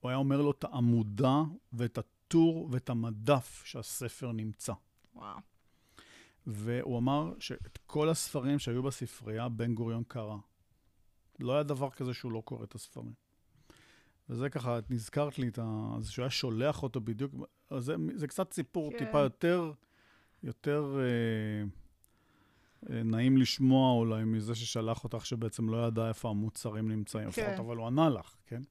הוא היה אומר לו את העמודה ואת הטור ואת המדף שהספר נמצא. וואו. והוא אמר שאת כל הספרים שהיו בספרייה, בן גוריון קרא. לא היה דבר כזה שהוא לא קורא את הספרים. וזה ככה, את נזכרת לי את ה... זה שהוא היה שולח אותו בדיוק, זה, זה קצת סיפור כן. טיפה יותר, יותר אה, אה, נעים לשמוע אולי מזה ששלח אותך, שבעצם לא ידע איפה המוצרים נמצאים, כן. לפחות, אבל הוא ענה לך, כן?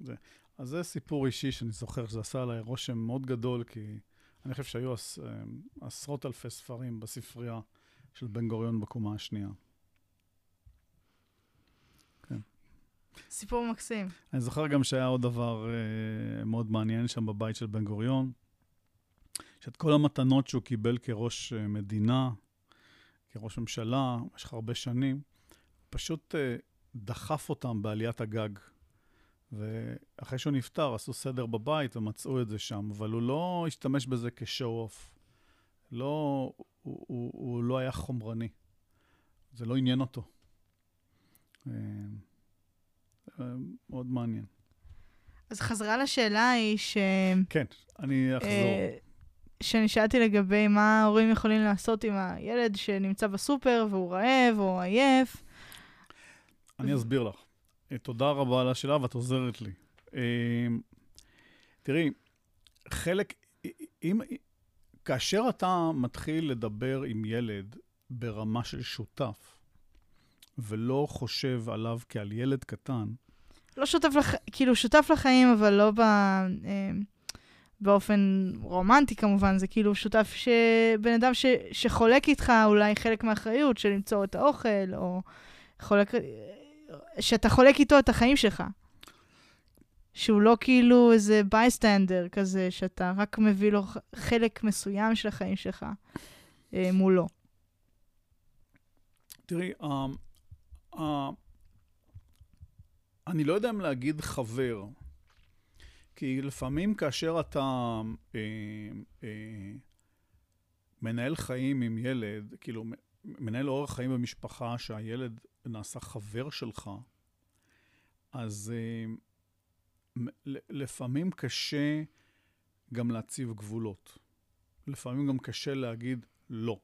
זה, אז זה סיפור אישי שאני זוכר שזה עשה עליי רושם מאוד גדול, כי אני חושב שהיו עש, אה, עשרות אלפי ספרים בספרייה, של בן גוריון בקומה השנייה. סיפור מקסים. אני זוכר גם שהיה עוד דבר אה, מאוד מעניין שם בבית של בן גוריון, שאת כל המתנות שהוא קיבל כראש אה, מדינה, כראש ממשלה, במשך הרבה שנים, פשוט אה, דחף אותם בעליית הגג. ואחרי שהוא נפטר, עשו סדר בבית ומצאו את זה שם, אבל הוא לא השתמש בזה כשואו-אוף. לא, הוא, הוא, הוא לא היה חומרני. זה לא עניין אותו. אה, מאוד מעניין. אז חזרה לשאלה היא ש... כן, אני אחזור. אה, שאני שאלתי לגבי מה ההורים יכולים לעשות עם הילד שנמצא בסופר והוא רעב או עייף. אני אסביר לך. אה, תודה רבה על השאלה ואת עוזרת לי. אה, תראי, חלק, אם, כאשר אתה מתחיל לדבר עם ילד ברמה של שותף, ולא חושב עליו כעל ילד קטן, לא שותף, לח... כאילו שותף לחיים, אבל לא ב... אה, באופן רומנטי כמובן, זה כאילו שותף ש... בן אדם ש... שחולק איתך אולי חלק מהאחריות של למצוא את האוכל, או חולק... שאתה חולק איתו את החיים שלך. שהוא לא כאילו איזה בייסטנדר כזה, שאתה רק מביא לו חלק מסוים של החיים שלך אה, מולו. תראי, uh, uh, אני לא יודע אם להגיד חבר, כי לפעמים כאשר אתה אה, אה, מנהל חיים עם ילד, כאילו מנהל אורח חיים במשפחה שהילד נעשה חבר שלך, אז אה, לפעמים קשה גם להציב גבולות. לפעמים גם קשה להגיד לא,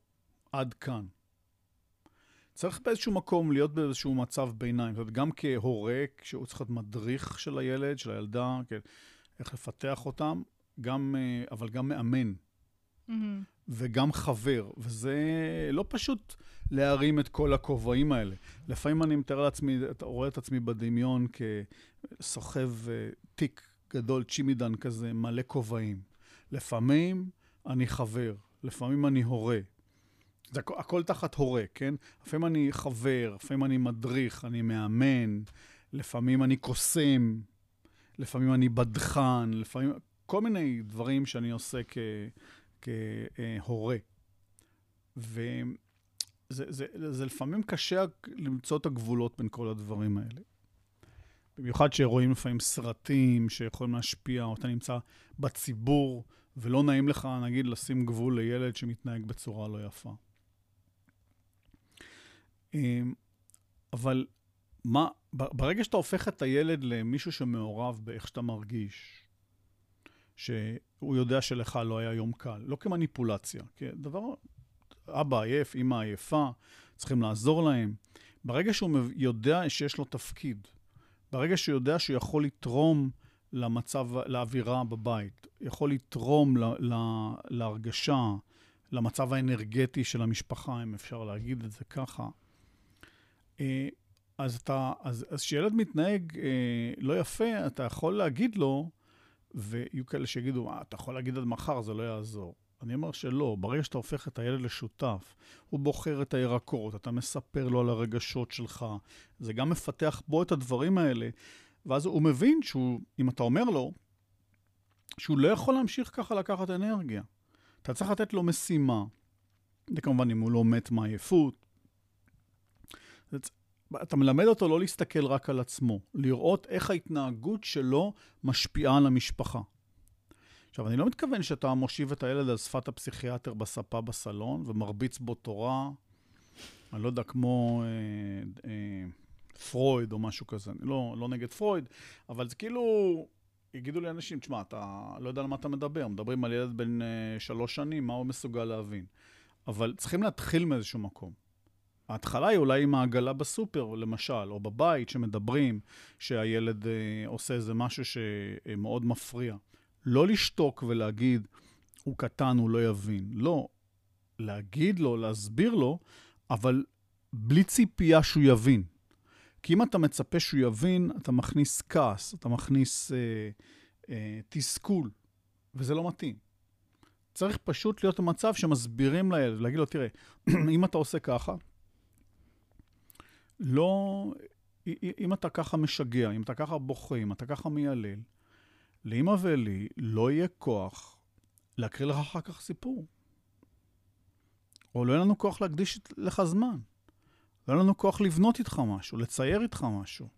עד כאן. צריך באיזשהו מקום להיות באיזשהו מצב ביניים. זאת אומרת, גם כהורה, כשהוא צריך להיות מדריך של הילד, של הילדה, כן, איך לפתח אותם, גם, אה, אבל גם מאמן. Mm-hmm. וגם חבר, וזה לא פשוט להרים את כל הכובעים האלה. לפעמים אני מתאר לעצמי, רואה את עצמי בדמיון כסוחב אה, תיק גדול, צ'ימידן כזה, מלא כובעים. לפעמים אני חבר, לפעמים אני הורה. זה הכ- הכל תחת הורה, כן? לפעמים אני חבר, לפעמים אני מדריך, אני מאמן, לפעמים אני קוסם, לפעמים אני בדחן, לפעמים... כל מיני דברים שאני עושה כהורה. וזה זה, זה לפעמים קשה למצוא את הגבולות בין כל הדברים האלה. במיוחד שרואים לפעמים סרטים שיכולים להשפיע, או אתה נמצא בציבור, ולא נעים לך, נגיד, לשים גבול לילד שמתנהג בצורה לא יפה. אמ, אבל מה, ברגע שאתה הופך את הילד למישהו שמעורב באיך שאתה מרגיש, שהוא יודע שלך לא היה יום קל, לא כמניפולציה, כדבר, אבא עייף, אמא עייפה, צריכים לעזור להם. ברגע שהוא יודע שיש לו תפקיד, ברגע שהוא יודע שהוא יכול לתרום למצב, לאווירה בבית, יכול לתרום לה, לה, להרגשה, למצב האנרגטי של המשפחה, אם אפשר להגיד את זה ככה, אז אתה, אז, אז כשילד מתנהג אה, לא יפה, אתה יכול להגיד לו, ויהיו כאלה שיגידו, אה, אתה יכול להגיד עד מחר, זה לא יעזור. אני אומר שלא, ברגע שאתה הופך את הילד לשותף, הוא בוחר את הירקות, אתה מספר לו על הרגשות שלך, זה גם מפתח בו את הדברים האלה, ואז הוא מבין שהוא, אם אתה אומר לו, שהוא לא יכול להמשיך ככה לקחת אנרגיה. אתה צריך לתת לו משימה. זה כמובן אם הוא לא מת מעייפות, אתה מלמד אותו לא להסתכל רק על עצמו, לראות איך ההתנהגות שלו משפיעה על המשפחה. עכשיו, אני לא מתכוון שאתה מושיב את הילד על שפת הפסיכיאטר בספה בסלון ומרביץ בו תורה, אני לא יודע, כמו אה, אה, פרויד או משהו כזה. אני לא, לא נגד פרויד, אבל זה כאילו, יגידו לי אנשים, תשמע, אתה לא יודע על מה אתה מדבר, מדברים על ילד בן אה, שלוש שנים, מה הוא מסוגל להבין. אבל צריכים להתחיל מאיזשהו מקום. ההתחלה היא אולי עם העגלה בסופר, למשל, או בבית, שמדברים שהילד אה, עושה איזה משהו שמאוד מפריע. לא לשתוק ולהגיד, הוא קטן, הוא לא יבין. לא. להגיד לו, להסביר לו, אבל בלי ציפייה שהוא יבין. כי אם אתה מצפה שהוא יבין, אתה מכניס כעס, אתה מכניס אה, אה, תסכול, וזה לא מתאים. צריך פשוט להיות במצב שמסבירים לילד, להגיד לו, תראה, אם אתה עושה ככה, לא... אם אתה ככה משגע, אם אתה ככה בוכה, אם אתה ככה מיילל, לאמא ולי לא יהיה כוח להקריא לך אחר כך סיפור. או לא יהיה לנו כוח להקדיש לך זמן. לא יהיה לנו כוח לבנות איתך משהו, לצייר איתך משהו.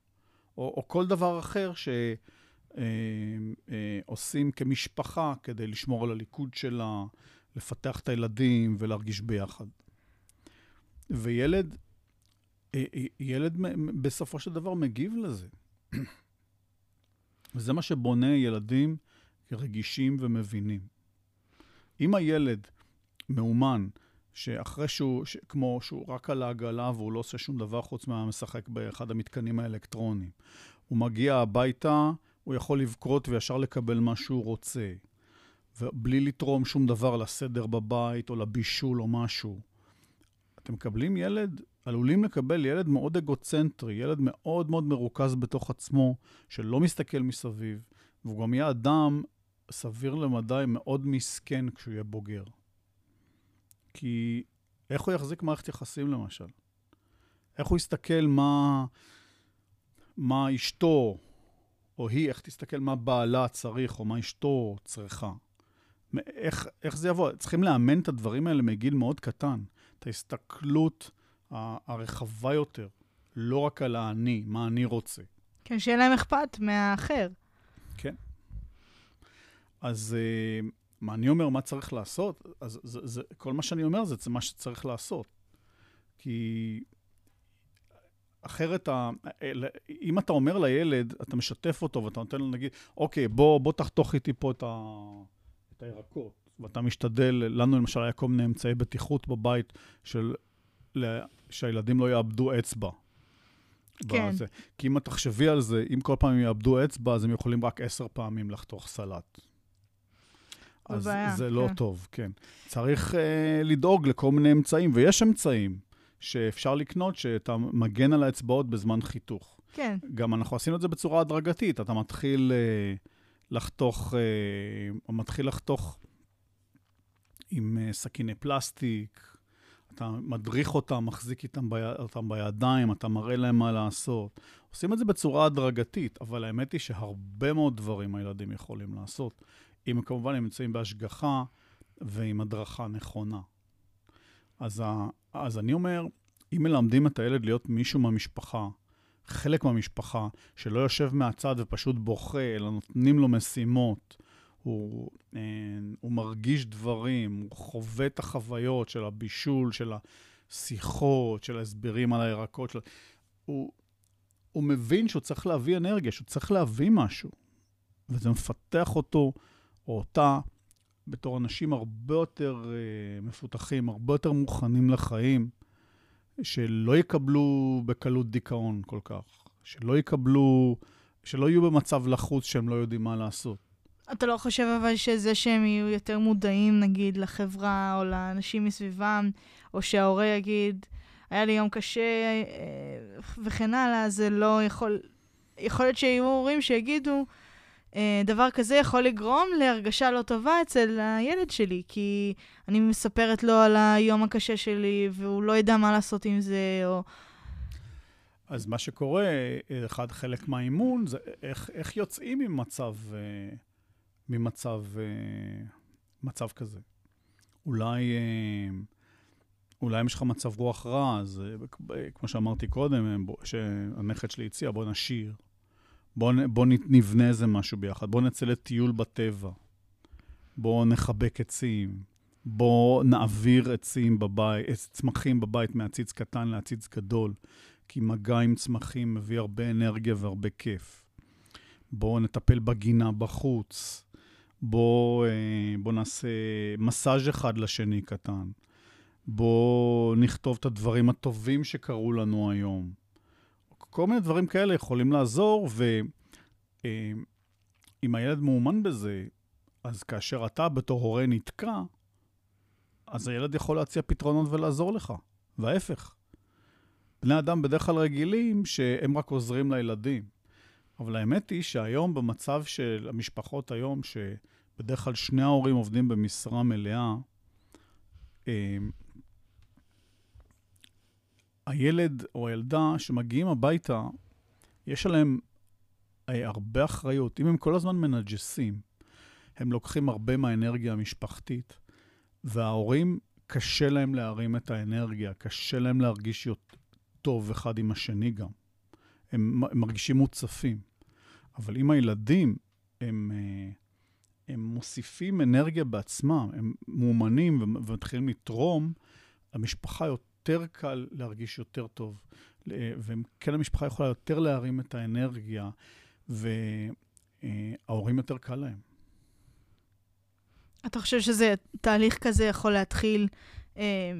או, או כל דבר אחר שעושים אה, אה, כמשפחה כדי לשמור על הליכוד שלה, לפתח את הילדים ולהרגיש ביחד. וילד, ילד בסופו של דבר מגיב לזה. וזה מה שבונה ילדים רגישים ומבינים. אם הילד מאומן, שאחרי שהוא, ש, כמו שהוא רק על העגלה והוא לא עושה שום דבר חוץ מהמשחק באחד המתקנים האלקטרוניים, הוא מגיע הביתה, הוא יכול לבכות וישר לקבל מה שהוא רוצה, ובלי לתרום שום דבר לסדר בבית או לבישול או משהו. אתם מקבלים ילד, עלולים לקבל ילד מאוד אגוצנטרי, ילד מאוד מאוד מרוכז בתוך עצמו, שלא מסתכל מסביב, והוא גם יהיה אדם סביר למדי מאוד מסכן כשהוא יהיה בוגר. כי איך הוא יחזיק מערכת יחסים למשל? איך הוא יסתכל מה, מה אשתו, או היא, איך תסתכל מה בעלה צריך, או מה אשתו צריכה? איך, איך זה יבוא? צריכים לאמן את הדברים האלה מגיל מאוד קטן. את ההסתכלות הרחבה יותר, לא רק על האני, מה אני רוצה. כן, שיהיה להם אכפת מהאחר. כן. אז uh, מה אני אומר, מה צריך לעשות? אז זה, זה, כל מה שאני אומר זה, זה מה שצריך לעשות. כי אחרת, ה, אם אתה אומר לילד, אתה משתף אותו ואתה נותן לו, נגיד, אוקיי, בוא, בוא תחתוך איתי פה את, ה, את הירקות, ואתה משתדל, לנו למשל היה כל מיני אמצעי בטיחות בבית של שהילדים לא יאבדו אצבע. כן. בזה. כי אם את תחשבי על זה, אם כל פעם הם יאבדו אצבע, אז הם יכולים רק עשר פעמים לחתוך סלט. אז בעיה, זה לא כן. טוב, כן. צריך uh, לדאוג לכל מיני אמצעים, ויש אמצעים שאפשר לקנות שאתה מגן על האצבעות בזמן חיתוך. כן. גם אנחנו עשינו את זה בצורה הדרגתית. אתה מתחיל uh, לחתוך, uh, מתחיל לחתוך עם uh, סכיני פלסטיק, אתה מדריך אותם, מחזיק איתם בי... אותם בידיים, אתה מראה להם מה לעשות. עושים את זה בצורה הדרגתית, אבל האמת היא שהרבה מאוד דברים הילדים יכולים לעשות. אם כמובן הם נמצאים בהשגחה ועם הדרכה נכונה. אז, ה... אז אני אומר, אם מלמדים את הילד להיות מישהו מהמשפחה, חלק מהמשפחה, שלא יושב מהצד ופשוט בוכה, אלא נותנים לו משימות, הוא, אה, הוא מרגיש דברים, הוא חווה את החוויות של הבישול, של השיחות, של ההסברים על הירקות. של... הוא, הוא מבין שהוא צריך להביא אנרגיה, שהוא צריך להביא משהו. וזה מפתח אותו או אותה בתור אנשים הרבה יותר uh, מפותחים, הרבה יותר מוכנים לחיים, שלא יקבלו בקלות דיכאון כל כך, שלא יקבלו, שלא יהיו במצב לחוץ שהם לא יודעים מה לעשות. אתה לא חושב אבל שזה שהם יהיו יותר מודעים, נגיד, לחברה או לאנשים מסביבם, או שההורה יגיד, היה לי יום קשה אה, וכן הלאה, זה לא יכול... יכול להיות שיהיו הורים שיגידו, אה, דבר כזה יכול לגרום להרגשה לא טובה אצל הילד שלי, כי אני מספרת לו על היום הקשה שלי, והוא לא ידע מה לעשות עם זה, או... אז מה שקורה, אחד, חלק מהאימון, זה איך, איך יוצאים ממצב, אה, ממצב אה, מצב כזה. אולי, אולי אם יש לך מצב רוח רע, אז כמו שאמרתי קודם, שהנכד שלי הציע, בוא נשיר. בוא, בוא נבנה איזה משהו ביחד, בוא נצא לטיול בטבע, בוא נחבק עצים, בוא נעביר עצים בבית, צמחים בבית מעציץ קטן לעציץ גדול, כי מגע עם צמחים מביא הרבה אנרגיה והרבה כיף. בואו נטפל בגינה בחוץ, בואו אה, בוא נעשה מסאז' אחד לשני קטן. בואו נכתוב את הדברים הטובים שקרו לנו היום. כל מיני דברים כאלה יכולים לעזור, ואם הילד מאומן בזה, אז כאשר אתה בתור הורה נתקע, אז הילד יכול להציע פתרונות ולעזור לך, וההפך. בני אדם בדרך כלל רגילים שהם רק עוזרים לילדים. אבל האמת היא שהיום במצב של המשפחות היום, בדרך כלל שני ההורים עובדים במשרה מלאה, אה, הילד או הילדה שמגיעים הביתה, יש עליהם אה, הרבה אחריות. אם הם כל הזמן מנג'סים, הם לוקחים הרבה מהאנרגיה המשפחתית, וההורים, קשה להם להרים את האנרגיה, קשה להם להרגיש טוב אחד עם השני גם. הם מרגישים מוצפים. אבל אם הילדים, הם, אה, הם מוסיפים אנרגיה בעצמם, הם מאומנים ומתחילים לתרום, המשפחה יותר קל להרגיש יותר טוב. וכן המשפחה יכולה יותר להרים את האנרגיה, וההורים יותר קל להם. אתה חושב שזה תהליך כזה יכול להתחיל אה,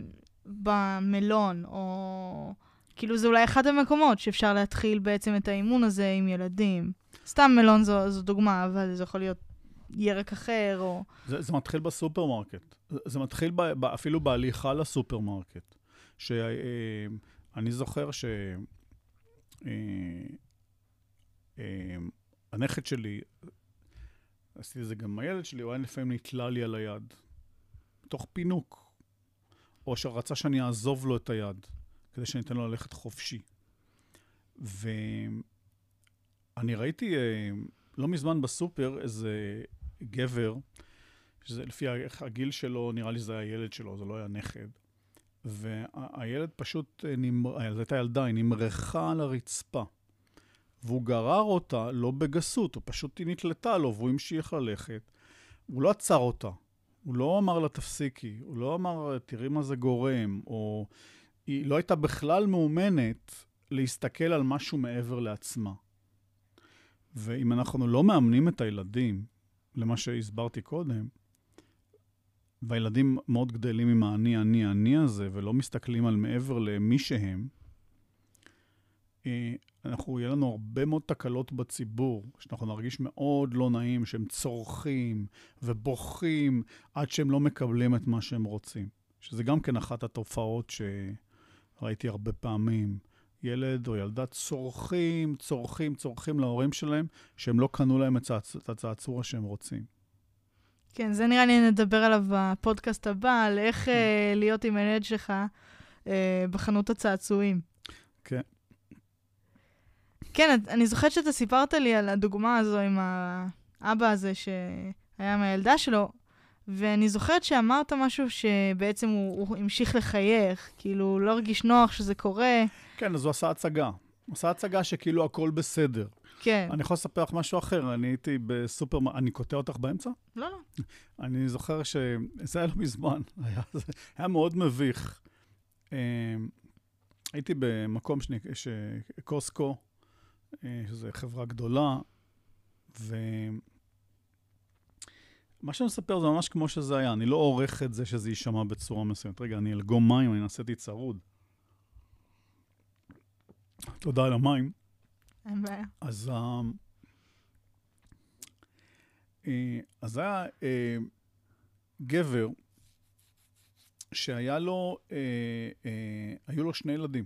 במלון, או כאילו זה אולי אחד המקומות שאפשר להתחיל בעצם את האימון הזה עם ילדים. סתם מלון זו, זו דוגמה, אבל זה יכול להיות ירק אחר, או... זה, זה מתחיל בסופרמרקט. זה, זה מתחיל ב, ב, אפילו בהליכה לסופרמרקט. שאני אה, זוכר ש... אה, אה, הנכד שלי, עשיתי את זה גם עם הילד שלי, הוא היה לפעמים נתלה לי על היד, תוך פינוק, או שרצה שאני אעזוב לו את היד, כדי שאני אתן לו ללכת חופשי. ואני ראיתי לא מזמן בסופר איזה גבר, שזה לפי הגיל שלו, נראה לי זה היה ילד שלו, זה לא היה נכד. והילד פשוט, זו הייתה ילדה, היא נמרחה על הרצפה. והוא גרר אותה לא בגסות, הוא פשוט היא נתלתה לו והוא המשיך ללכת. הוא לא עצר אותה, הוא לא אמר לה תפסיקי, הוא לא אמר תראי מה זה גורם, או היא לא הייתה בכלל מאומנת להסתכל על משהו מעבר לעצמה. ואם אנחנו לא מאמנים את הילדים, למה שהסברתי קודם, והילדים מאוד גדלים עם האני, אני, אני הזה, ולא מסתכלים על מעבר למי שהם, אה, אנחנו, יהיה לנו הרבה מאוד תקלות בציבור, שאנחנו נרגיש מאוד לא נעים, שהם צורכים ובוכים עד שהם לא מקבלים את מה שהם רוצים. שזה גם כן אחת התופעות שראיתי הרבה פעמים. ילד או ילדה צורכים, צורכים, צורכים להורים שלהם, שהם לא קנו להם את הצעצוע שהם רוצים. כן, זה נראה לי נדבר עליו בפודקאסט הבא, על איך uh, להיות עם הילד שלך uh, בחנות הצעצועים. כן. כן, אני זוכרת שאתה סיפרת לי על הדוגמה הזו עם האבא הזה שהיה עם הילדה שלו, ואני זוכרת שאמרת משהו שבעצם הוא, הוא המשיך לחייך, כאילו, הוא לא הרגיש נוח שזה קורה. כן, אז הוא עשה הצגה. הוא עשה הצגה שכאילו הכל בסדר. כן. אני יכול לספר לך משהו אחר. אני הייתי בסופר... אני קוטע אותך באמצע? לא, לא. אני זוכר שזה היה לא מזמן. היה, היה מאוד מביך. אמ, הייתי במקום שני, קוסקו, אה, שזו חברה גדולה, ו... מה שאני מספר זה ממש כמו שזה היה, אני לא עורך את זה שזה יישמע בצורה מסוימת. רגע, אני אלגום מים, אני נעשיתי צרוד. תודה על המים. אין בעיה. אז, uh, אז היה uh, גבר שהיה לו, היו לו שני ילדים.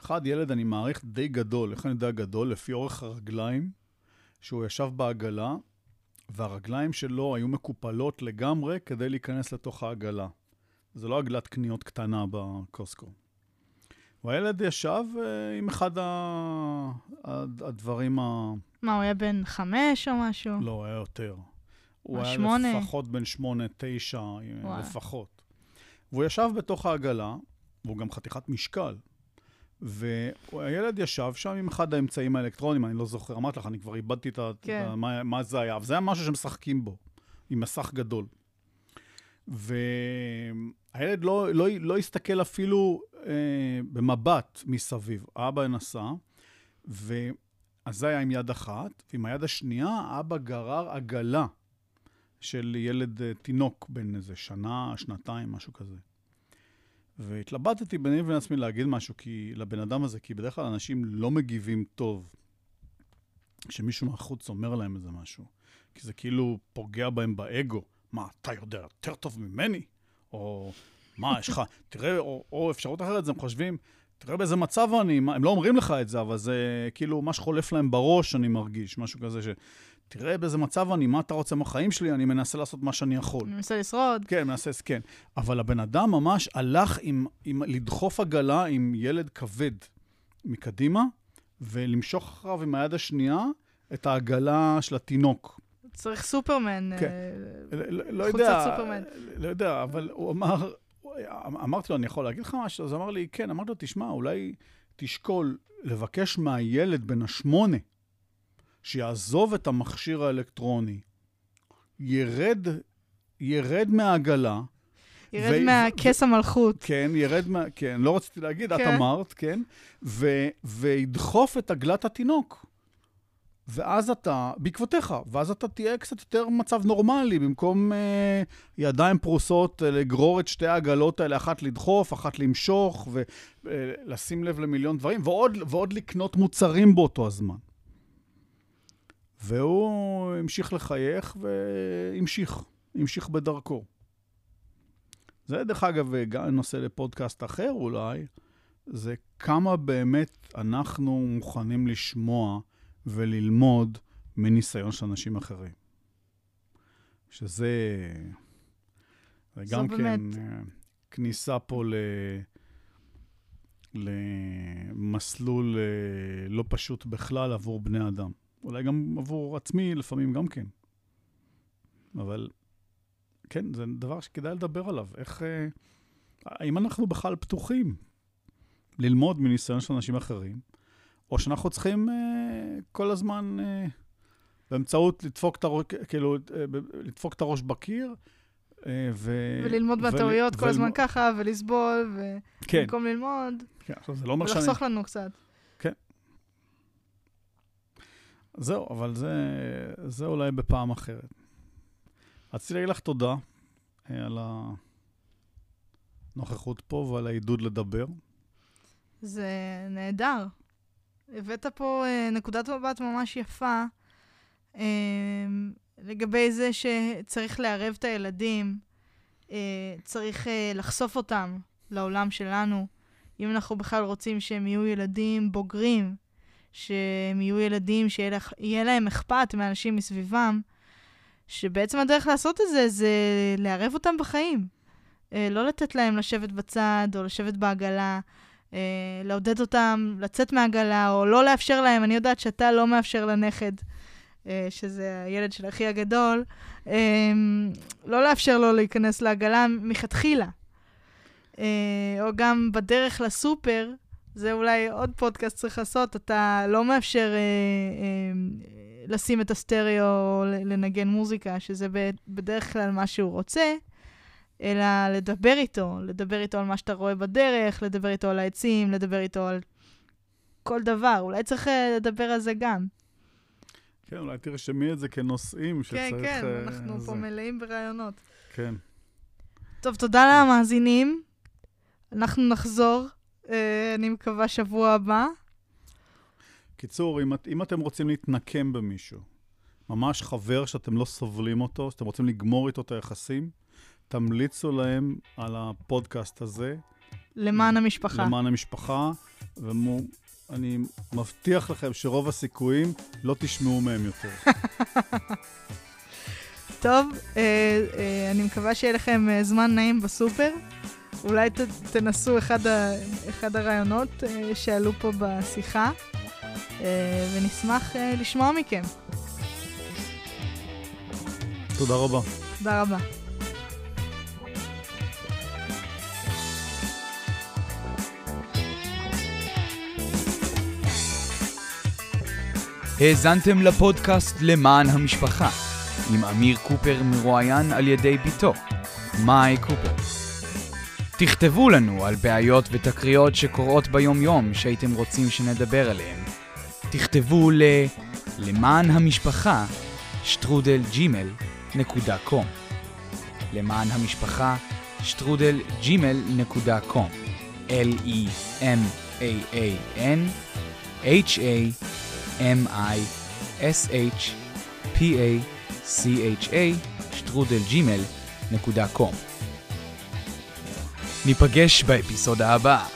אחד, ילד, אני מעריך, די גדול. איך אני יודע גדול? לפי אורך הרגליים, שהוא ישב בעגלה, והרגליים שלו היו מקופלות לגמרי כדי להיכנס לתוך העגלה. זה לא עגלת קניות קטנה בקוסקו. והילד ישב uh, עם אחד ה... הדברים ה... מה, הוא היה בן חמש או משהו? לא, הוא היה יותר. הוא היה שמונה? לפחות בן שמונה, תשע, וואי. לפחות. והוא ישב בתוך העגלה, והוא גם חתיכת משקל. והילד ישב שם עם אחד האמצעים האלקטרונים, אני לא זוכר, אמרתי לך, אני כבר איבדתי את כן. ה... מה, מה זה היה, אבל זה היה משהו שמשחקים בו, עם מסך גדול. והילד לא, לא, לא הסתכל אפילו אה, במבט מסביב. אבא נסע, ואז זה היה עם יד אחת, ועם היד השנייה אבא גרר עגלה של ילד אה, תינוק בן איזה שנה, שנתיים, משהו כזה. והתלבטתי ביני ובין עצמי להגיד משהו כי, לבן אדם הזה, כי בדרך כלל אנשים לא מגיבים טוב כשמישהו מהחוץ אומר להם איזה משהו. כי זה כאילו פוגע בהם באגו. מה, אתה יודע יותר טוב ממני? או מה, יש לך, תראה, או, או אפשרות אחרת, הם חושבים, תראה באיזה מצב אני, הם לא אומרים לך את זה, אבל זה כאילו מה שחולף להם בראש, אני מרגיש, משהו כזה ש... תראה באיזה מצב אני, מה אתה רוצה מהחיים שלי, אני מנסה לעשות מה שאני יכול. אני מנסה לשרוד. כן, מנסה, כן. אבל הבן אדם ממש הלך עם, עם לדחוף עגלה עם ילד כבד מקדימה, ולמשוך אחריו עם היד השנייה את העגלה של התינוק. צריך סופרמן. כן. אה, לא, לא חולצת יודע, סופרמן. לא יודע, אבל הוא אמר, אמרתי לו, אני יכול להגיד לך משהו? אז אמר לי, כן. אמרתי לו, תשמע, אולי תשקול לבקש מהילד בן השמונה שיעזוב את המכשיר האלקטרוני, ירד, ירד מהעגלה, ירד ו- מהכס המלכות. כן, ירד מה... כן, לא רציתי להגיד, את כן. אמרת, כן, ו, וידחוף את עגלת התינוק. ואז אתה, בעקבותיך, ואז אתה תהיה קצת יותר מצב נורמלי, במקום אה, ידיים פרוסות, אה, לגרור את שתי העגלות האלה, אחת לדחוף, אחת למשוך, ולשים לב למיליון דברים, ועוד, ועוד לקנות מוצרים באותו הזמן. והוא המשיך לחייך והמשיך, המשיך בדרכו. זה, דרך אגב, גם נושא לפודקאסט אחר אולי, זה כמה באמת אנחנו מוכנים לשמוע וללמוד מניסיון של אנשים אחרים. שזה... זה גם באמת- כן כניסה פה ל... למסלול אה, לא פשוט בכלל עבור בני אדם. אולי גם עבור עצמי, לפעמים גם כן. אבל כן, זה דבר שכדאי לדבר עליו. איך... אה, האם אנחנו בכלל פתוחים ללמוד מניסיון של אנשים אחרים, או שאנחנו צריכים אה, כל הזמן אה, באמצעות לדפוק את הראש, כאילו, אה, לדפוק את הראש בקיר, אה, ו... וללמוד ול- מהטעויות כל וללמוד- הזמן ככה, ולסבול, כן, ובמקום ללמוד, כן, עכשיו זה לא אומר שאני... ולחסוך לנו קצת. זהו, אבל זה, זה אולי בפעם אחרת. רציתי להגיד לך תודה אה, על הנוכחות פה ועל העידוד לדבר. זה נהדר. הבאת פה אה, נקודת מבט ממש יפה אה, לגבי זה שצריך לערב את הילדים, אה, צריך לחשוף אותם לעולם שלנו. אם אנחנו בכלל רוצים שהם יהיו ילדים בוגרים, שהם יהיו ילדים שיהיה להם אכפת מאנשים מסביבם, שבעצם הדרך לעשות את זה זה לערב אותם בחיים. לא לתת להם לשבת בצד או לשבת בעגלה. אה, לעודד אותם לצאת מהעגלה, או לא לאפשר להם, אני יודעת שאתה לא מאפשר לנכד, אה, שזה הילד של אחי הגדול, אה, לא לאפשר לו להיכנס לעגלה מלכתחילה. אה, או גם בדרך לסופר, זה אולי עוד פודקאסט צריך לעשות, אתה לא מאפשר אה, אה, לשים את הסטריאו או לנגן מוזיקה, שזה בדרך כלל מה שהוא רוצה. אלא לדבר איתו, לדבר איתו על מה שאתה רואה בדרך, לדבר איתו על העצים, לדבר איתו על כל דבר. אולי צריך אה, לדבר על זה גם. כן, אולי תרשמי את זה כנושאים שצריך... כן, כן, אנחנו זה. פה מלאים ברעיונות. כן. טוב, תודה למאזינים. אנחנו נחזור, אה, אני מקווה, שבוע הבא. קיצור, אם, את- אם אתם רוצים להתנקם במישהו, ממש חבר שאתם לא סובלים אותו, שאתם רוצים לגמור איתו את היחסים, תמליצו להם על הפודקאסט הזה, למען המשפחה. למען המשפחה, ואני מבטיח לכם שרוב הסיכויים לא תשמעו מהם יותר. טוב, אה, אה, אני מקווה שיהיה לכם אה, זמן נעים בסופר. אולי ת, תנסו אחד, ה, אחד הרעיונות אה, שעלו פה בשיחה, אה, ונשמח אה, לשמוע מכם. תודה רבה. תודה רבה. האזנתם לפודקאסט למען המשפחה, עם אמיר קופר מרואיין על ידי בתו, מאי קופר. תכתבו לנו על בעיות ותקריות שקורות ביום-יום שהייתם רוצים שנדבר עליהן. תכתבו ל... למען המשפחה, שטרודל ג'ימל נקודה קום. למען המשפחה, שטרודל ג'ימל נקודה קום. L-E-M-A-A-N H-A m-i-s-h-p-a-c-h-a שטרודל ג'ימל נקודה קום. ניפגש באפיסודה הבאה.